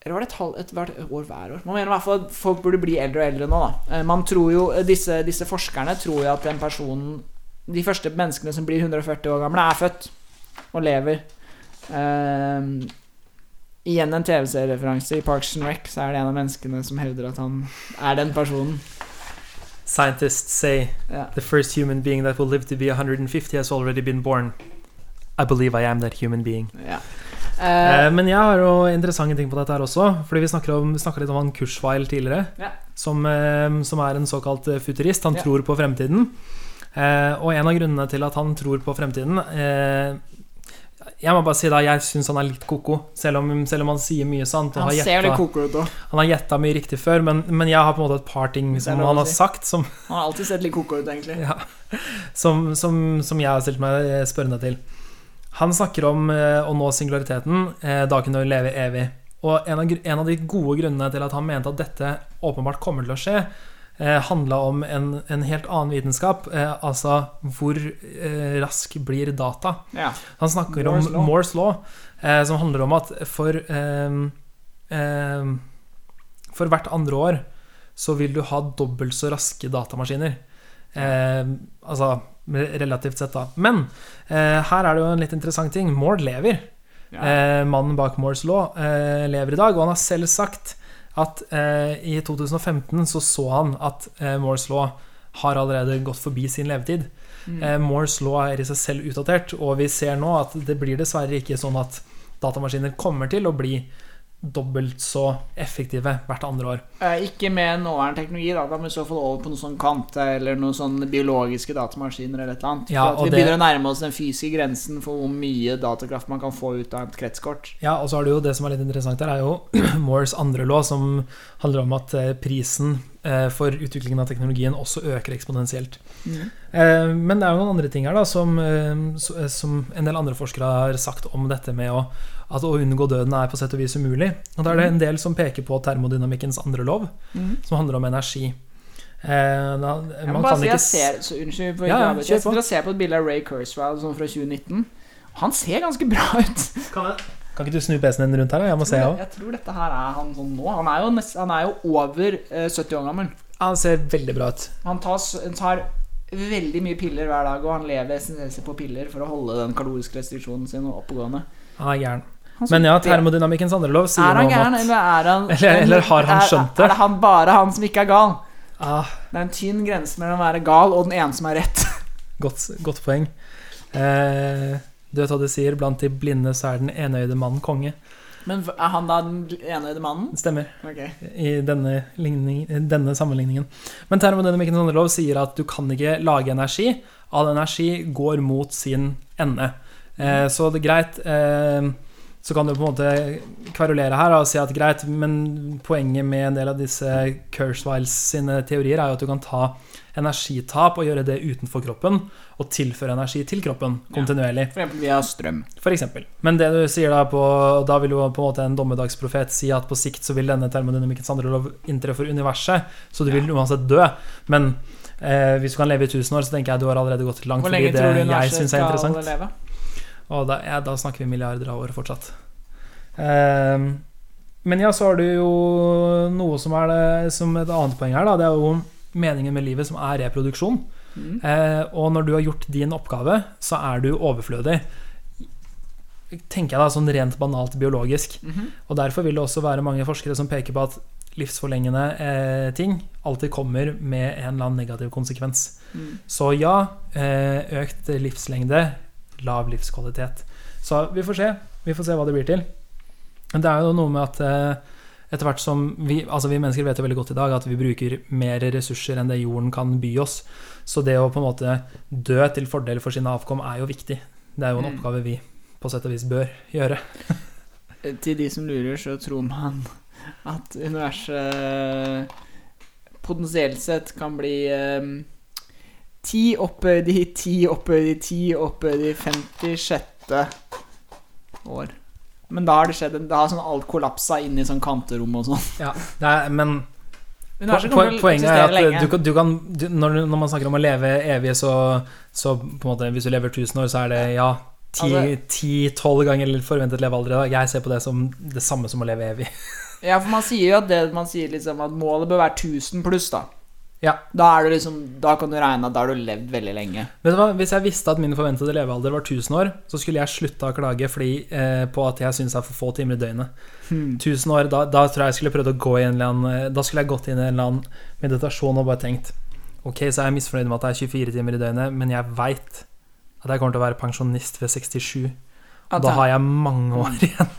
Eller var det et, halv, et hvert år hver år? Man mener i hvert fall at folk burde bli eldre og eldre nå, da. Eh, Man tror jo, disse, disse forskerne tror jo at den personen De første menneskene som blir 140 år gamle, er født og lever. Eh, igjen en TV-seriereferanse. I Parks and Rec så er det en av menneskene som hevder at han er den personen. Scientists say yeah. the first human being that will live to be 150 has already been born. I believe I am that human being. Yeah. Eh, Eh, men jeg har jo interessante ting på dette her også. Fordi vi snakka litt om han Kurzweil tidligere. yeah. Som, eh, som er en såkalt eh, futurist. Han tror på fremtiden. Og en av grunnene til at han tror på fremtiden Jeg må bare si da, jeg syns han er litt ko-ko, selv, selv om han sier mye sant. Han har ser litt koker ut òg. han har gjetta mye riktig før, men, men jeg har på en måte et par ting som han har si. sagt, som, Han har alltid sett litt koko ut, egentlig. ja, som, som, som jeg har stilt meg eh, spørrende til. Han snakker om eh, å nå singulariteten, eh, da kunne vi leve evig. Og en av, en av de gode grunnene til at han mente at dette åpenbart kommer til å skje, eh, handla om en, en helt annen vitenskap. Eh, altså hvor eh, rask blir data? Ja. Han snakker Moore's om law. Moore's law, eh, som handler om at for eh, eh, For hvert andre år så vil du ha dobbelt så raske datamaskiner. Eh, altså relativt sett, da. Men eh, her er det jo en litt interessant ting. Moore lever. Ja. Eh, mannen bak Moores law eh, lever i dag, og han har selv sagt at eh, i 2015 så så han at eh, Moores law har allerede gått forbi sin levetid. Mm. Eh, Moores law er i seg selv utdatert, og vi ser nå at det blir dessverre ikke sånn at datamaskiner kommer til å bli dobbelt så effektive hvert andre år. Eh, ikke med nåværende teknologi, da. Da må vi så fall over på noe sånn kvante eller noen sånne biologiske datamaskiner eller et eller annet. Ja, vi det- begynner å nærme oss den fysiske grensen for hvor mye datakraft man kan få ut av et kretskort. Ja, og så er det jo det som er litt interessant her, er jo Moores andre lov, som handler om at eh, prisen eh, for utviklingen av teknologien også øker eksponentielt. Mm. Men det er jo noen andre ting her da som, som en del andre forskere har sagt om dette med å, at å unngå døden er på sett og vis umulig. Og da er det en del som peker på termodynamikkens andre lov, som handler om energi. Eh, da, Jeg må man bare kan si ikke jeg ser så, Unnskyld, for Ja, ja, jeg, på. sitter og ser på et bilde av Ray Kurzweil sånn fra 2019. Han ser ganske bra ut. kan, kan ikke du snu PC-en din rundt her? da? Jeg må se, jeg jeg, òg. jeg tror dette her er han sånn nå. Han er jo, nest, han er jo over eh, 70 år gammel. Han ser veldig bra ut. Han tar, tar veldig mye piller hver dag, og han lever essensielt på piller for å holde den kaloriske restriksjonen sin oppegående. Han er gæren. Han Men ja, termodynamikkens andre lov sier Er noe om at eller er han Eller- eller har han er- skjønt det? Er det han, bare han som ikke er gal? ah, Det er en tynn grense mellom å være gal og den ene som er rett. godt, godt poeng. Eh, du vet hva de sier? Blant de blinde så er den enøyde mannen konge. Men er han da den enøyde mannen? Stemmer. Okay. i denne, ligning, denne sammenligningen. Men termodynamikkens andre lov sier at du kan ikke lage energi. All energi går mot sin ende. Eh, så det er greit. Eh, så kan du på en måte kverulere her og si at greit, men poenget med en del av disse Kurzweils sine teorier er jo at du kan ta energitap og gjøre det utenfor kroppen, og tilføre energi til kroppen kontinuerlig. For eksempel via strøm. For eksempel. Men det du sier da på Da vil jo på en måte en dommedagsprofet si at på sikt så vil denne termodynamikkens andre lov inntre for universet, så du vil uansett dø. Men eh, hvis du kan leve i 1000 år, så tenker jeg du har allerede gått langt forbi det jeg syns er interessant. Hvor lenge tror du universet er skal leve? Og da, ja, da snakker vi milliarder av år fortsatt. Ehm, men ja, så har du jo noe som er det, som et annet poeng her. Da. Det er jo meningen med livet, som er reproduksjon. Mm. Eh, og når du har gjort din oppgave, så er du overflødig. Tenker jeg da sånn rent banalt biologisk. Mhm. Og derfor vil det også være mange forskere som peker på at livsforlengende eh, ting alltid kommer med en eller annen negativ konsekvens. Mm. Så ja, eh, økt livslengde, lav livskvalitet. Så vi får se. Vi får se hva det blir til. Men det er jo noe med at eh, etter hvert som vi, altså vi mennesker vet jo veldig godt i dag at vi bruker mer ressurser enn det jorden kan by oss. Så det å på en måte dø til fordel for sine avkom er jo viktig. Det er jo en Mm. oppgave vi på sett og vis bør gjøre. Til de som lurer, så tror man at universet potensielt sett kan bli um, ti oppe de ti oppe de ti oppe de 56. år. Men da har det skjedd Da har sånn alt kollapsa inn i sånn kanterom og sånn. Ja, det er, men Poenget er at du, kan- du kan du, når, når man snakker om å leve evig, så, så på en måte, Hvis du lever 1000 år, så er det ja Altså- ti-tolv ganger forventet levealder. i dag. Jeg ser på det som det samme som å leve evig. Ja, for man sier jo at det man sier liksom at målet bør være 1000 pluss, da. Ja. Da er du liksom Da kan du regne at da har du levd veldig lenge. Vet du hva? Hvis jeg visste at min forventede levealder var 1000 år, så skulle jeg slutta å klage fordi, eh, på at jeg syns det er for få timer i døgnet. Hmm. 1000 år, da, da tror jeg jeg skulle prøvd å gå i en eller annen eh, Da skulle jeg gått inn i en eller annen meditasjon og bare tenkt Ok, så er jeg misfornøyd med at det er 24 timer i døgnet, men jeg veit at jeg kommer til å være pensjonist ved 67. Og da har jeg mange år igjen.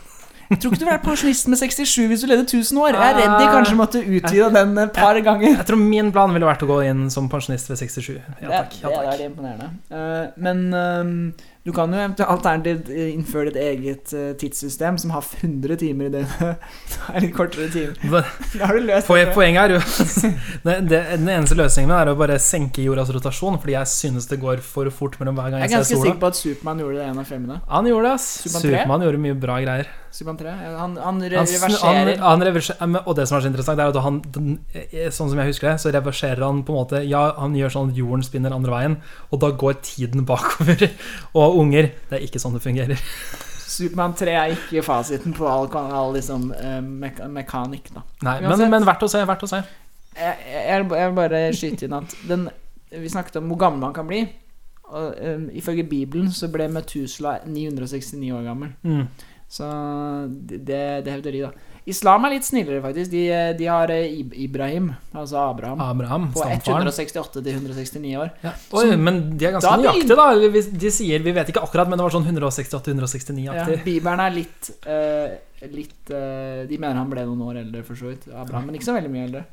Jeg tror ikke du vil være pensjonist med 67 hvis du leder 1000 år. Jeg er redd de kanskje måtte utvide den et par ganger. Jeg tror min plan ville vært å gå inn som pensjonist ved 67. Ja takk. Ja, det, er- det er imponerende. Eh, men ehm, du kan jo alternativt eh, innføre ditt eget eh, tidssystem som har 100 timer i døgnet. Det er litt kortere timer. Da har du løst Poen- det. Poenget er jo Den eneste løsningen er å bare senke jordas rotasjon, fordi jeg synes det går for fort mellom hver gang Jeg jeg er ganske sikker på at Supermann gjorde det en av filmene. Han gjorde det, ass. Supermann tre? Gjorde mye bra greier. Supermann 3. Han, han re- Han, han, reverserer han reverser, men- og det som er så interessant, er at han den, eh, Sånn som jeg husker det, så reverserer han på en måte Ja, han gjør sånn at jorden spinner andre veien, og da går tiden bakover. Og unger Det er ikke sånn det fungerer. Supermann 3 er ikke fasiten på all, all liksom, eh, meka mekanikk, da. Nei, men, men verdt å se. Verdt å se. Jeg, jeg, jeg vil bare skyte inn at den, Vi snakket om hvor gammel man kan bli. Og, um, ifølge Bibelen så ble Metusla 969 år gammel. Mm. Så det, det det er hevderi, da. Islam er litt snillere, faktisk. De, de har eh, Ibrahim, altså Abraham, Abraham, på 168 til 169 år. Ja. Oi, Så- men de er ganske da nøyaktige, da. De sier Vi vet ikke akkurat, men det var sånn 168-169-aktig. Ja, Bibelen er litt, uh, litt uh, De mener han ble noen år eldre, for så vidt. Abraham, men ikke så veldig mye eldre.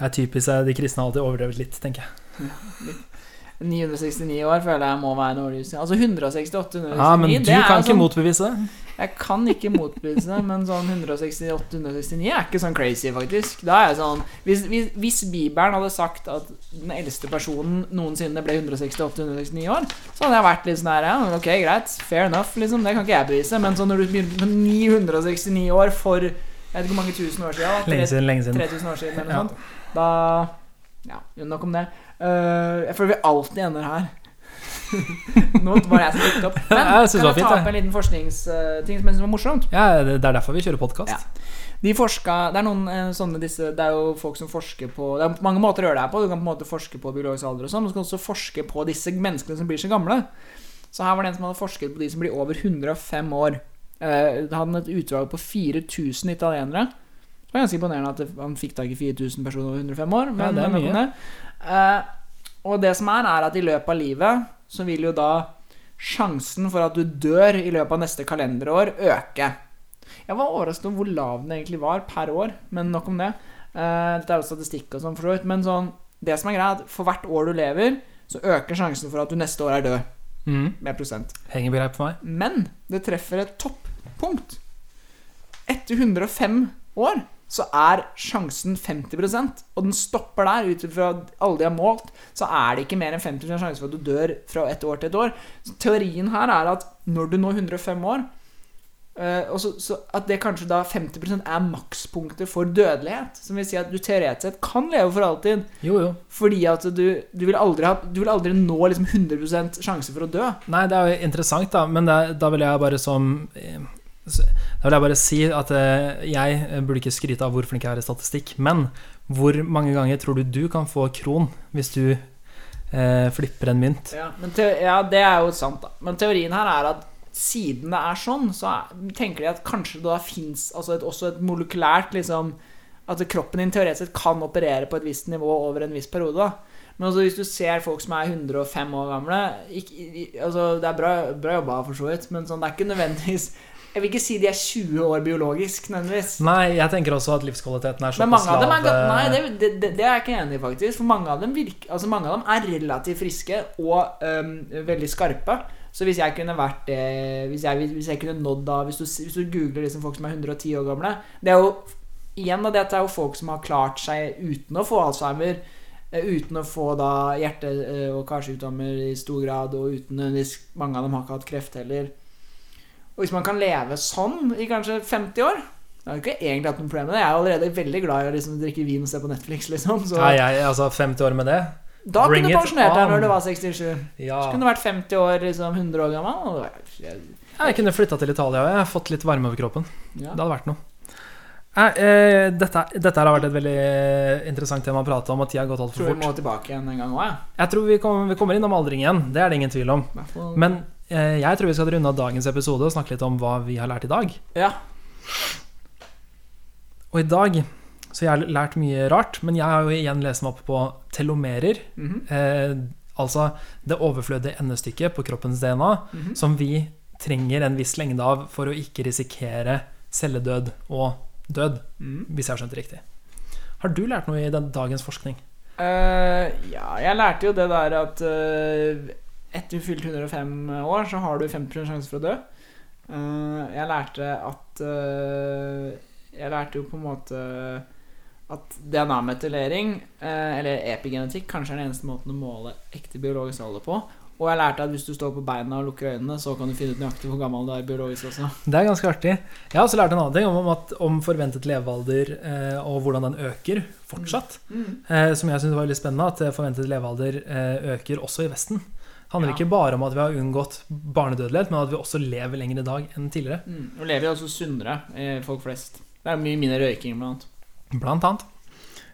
Det er typisk eh, de kristne har alltid overdrevet litt, tenker jeg. 969 år føler jeg må være lys. Altså 168 169 Ja, men du kan sånn, ikke motbevise det. Jeg kan ikke motbevise det, men sånn 168-169 er ikke sånn crazy, faktisk. Da er jeg sånn Hvis, hvis, hvis Bibelen hadde sagt at den eldste personen noensinne ble 168-169 år, så hadde jeg vært litt sånn her Ja, ok, greit, fair enough, liksom. Det kan ikke jeg bevise. Men sånn når du begynner med 969 år for Jeg vet ikke hvor mange tusen år siden. da, Lenge siden, lenge siden. 3000 år siden eller noe Ja. sånt. Da Ja, nok om det. Eh, jeg føler vi alltid ender her. Nå var jeg som dukket opp. Men Jeg kan jeg ta opp en liten forskningsting som jeg synes var morsomt? Ja, det det er derfor vi kjører podkast. Ja. De forska, Det er noen eh, sånne disse Det er jo folk som forsker på Det er mange måter å gjøre det her på. Du kan på en måte forske på biologisk alder og sånn, men du kan også forske på disse menneskene som blir så gamle. Så her var det en som hadde forsket på de som blir over 105 år. Uh, Det hadde et utvalg på 4000 italienere. Det var ganske imponerende at han fikk tak i 4000 personer over 105 år. Men Ja, det er mye. Eh, og det som er, er at i løpet av livet så vil jo da sjansen for at du dør i løpet av neste kalenderår, øke. Jeg var overrasket over hvor lav den egentlig var per år, men nok om det. Eh, Dette er jo statistikk og sånn, for så vidt. Men sånn, det som er greia, er at for hvert år du lever, så øker sjansen for at du neste år er død Mm. med prosent. Henger på for meg. Men det treffer et toppunkt Etter 105 år så er sjansen 50% og den stopper der. Ut fra alle de har målt, så er det ikke mer enn 50% sjanse for at du dør fra et år til et år. Så teorien her er at når du når 105 år Uh, så, så At det kanskje da 50% er makspunktet for dødelighet. Som vil si at du teoretisk sett kan leve for alltid. Jo, jo. Fordi at du, du, vil, aldri ha, du vil aldri nå liksom 100% sjanse for å dø. Nei, det er jo interessant, da, men det, da vil jeg bare som eh, Da vil jeg bare si at eh, jeg burde ikke skryte av hvor flink jeg er i statistikk, men hvor mange ganger tror du du kan få kron hvis du eh, flipper en mynt? Ja, ja, det er jo sant, da. Men teorien her er at siden det er sånn, så er, tenker de at kanskje da fins altså også et molekylært liksom At kroppen din teoretisk sett kan operere på et visst nivå over en viss periode. da Men altså hvis du ser folk som er 105 år gamle ikke, altså Det er bra, bra jobba, for så vidt, men sånn, det er ikke nødvendigvis Jeg vil ikke si de er 20 år biologisk, nødvendigvis. Nei, jeg tenker også at livskvaliteten er såpass lav. Nei, det, det, det, det er jeg ikke enig i, faktisk. For mange av dem, virker, altså mange av dem er relativt friske og øhm, veldig skarpe. Så hvis jeg kunne vært det Hvis jeg, hvis jeg kunne nådd da Hvis du, hvis du googler liksom folk som er 110 år gamle Det er jo Igjen da, dette er jo folk som har klart seg uten å få Alzheimer. eh, Uten å få da hjerte- og karsykdommer i stor grad, og uten hvis Mange av dem har ikke hatt kreft heller. Og hvis man kan leve sånn i kanskje 50 år Jeg har ikke egentlig hatt noe problem med det. Jeg er allerede veldig glad i å liksom drikke vin og se på Netflix, liksom. Så Nei, jeg, altså 50 år med det? da bring kunne du pensjonert deg når du var 67. Ja. Så kunne du vært 50 år, liksom 100 år gammel. Og jeg, jeg, Jeg kunne flytta til Italia og fått litt varme over kroppen. ja. Det hadde vært noe. Eh, dette, dette har vært et veldig eh, interessant tema å prate om, og tida har gått altfor Tror vi må tilbake igjen en gang òg, jeg. Jeg tror vi, kom, vi kommer innom aldring igjen, det er det ingen tvil om. Men jeg tror vi skal runde av dagens episode og snakke litt om hva vi har lært i dag. Ja. Og i dag så jeg har lært mye rart, men jeg har jo igjen lest meg opp på telomerer. Mhm. Eh, altså det overflødige endestykket på kroppens DNA Mhm. som vi trenger en viss lengde av for å ikke risikere celledød og død, mm. hvis jeg har skjønt det riktig. Har du lært noe i den dagens forskning? Uh, ja, jeg lærte jo det der at uh, etter du fylte 105 år, så har du 50 sjanse for å dø. Eh, jeg lærte at eh, Jeg lærte jo på en måte at DNA-metylering, eh, eller epigenetikk, kanskje er den eneste måten å måle ekte biologisk alder på. Og jeg lærte at hvis du står på beina og lukker øynene, så kan du finne ut nøyaktig hvor gammel du er biologisk også. Det er ganske artig. Jeg har også lært en annen ting om, at, om forventet levealder eh, og hvordan den øker fortsatt. Eh, som jeg syns var veldig spennende, at eh, forventet levealder eh, øker også i Vesten. Handler Ja. ikke bare om at vi har unngått barnedødelighet, men at vi også lever lenger i dag enn tidligere. Mm. Og lever jo også sunnere, eh, folk flest. Det er mye mindre røyking, blant annet. Blant annet.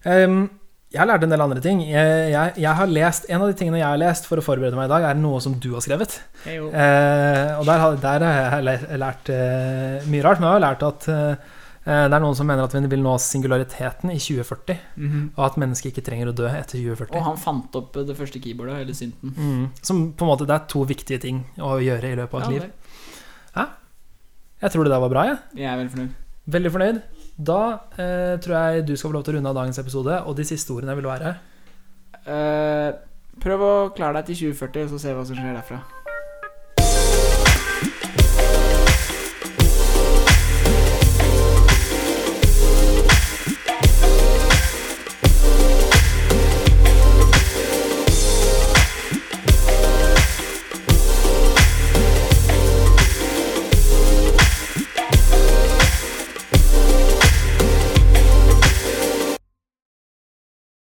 Um, jeg har lært en del andre ting. Jeg, jeg, jeg har lest, En av de tingene jeg har lest for å forberede meg i dag, er noe som du har skrevet. Eh, og der, har- der har jeg lært eh, mye rart. Men jeg har lært at eh, det er noen som mener at vi vil nå singulariteten i 2040. Mhm. Og at mennesket ikke trenger å dø etter 2040. Og han fant opp det første keyboardet, eller synten. Mm. Som på en måte Det er to viktige ting å gjøre i løpet av et Ja, liv. Ja. Jeg tror det der var bra. Jeg. Jeg er veldig fornøyd. Veldig fornøyd. Da eh, tror jeg du skal få lov til å runde av dagens episode. Og de siste ordene vil være Eh, prøv å klare deg til 2040, så ser vi hva som skjer derfra.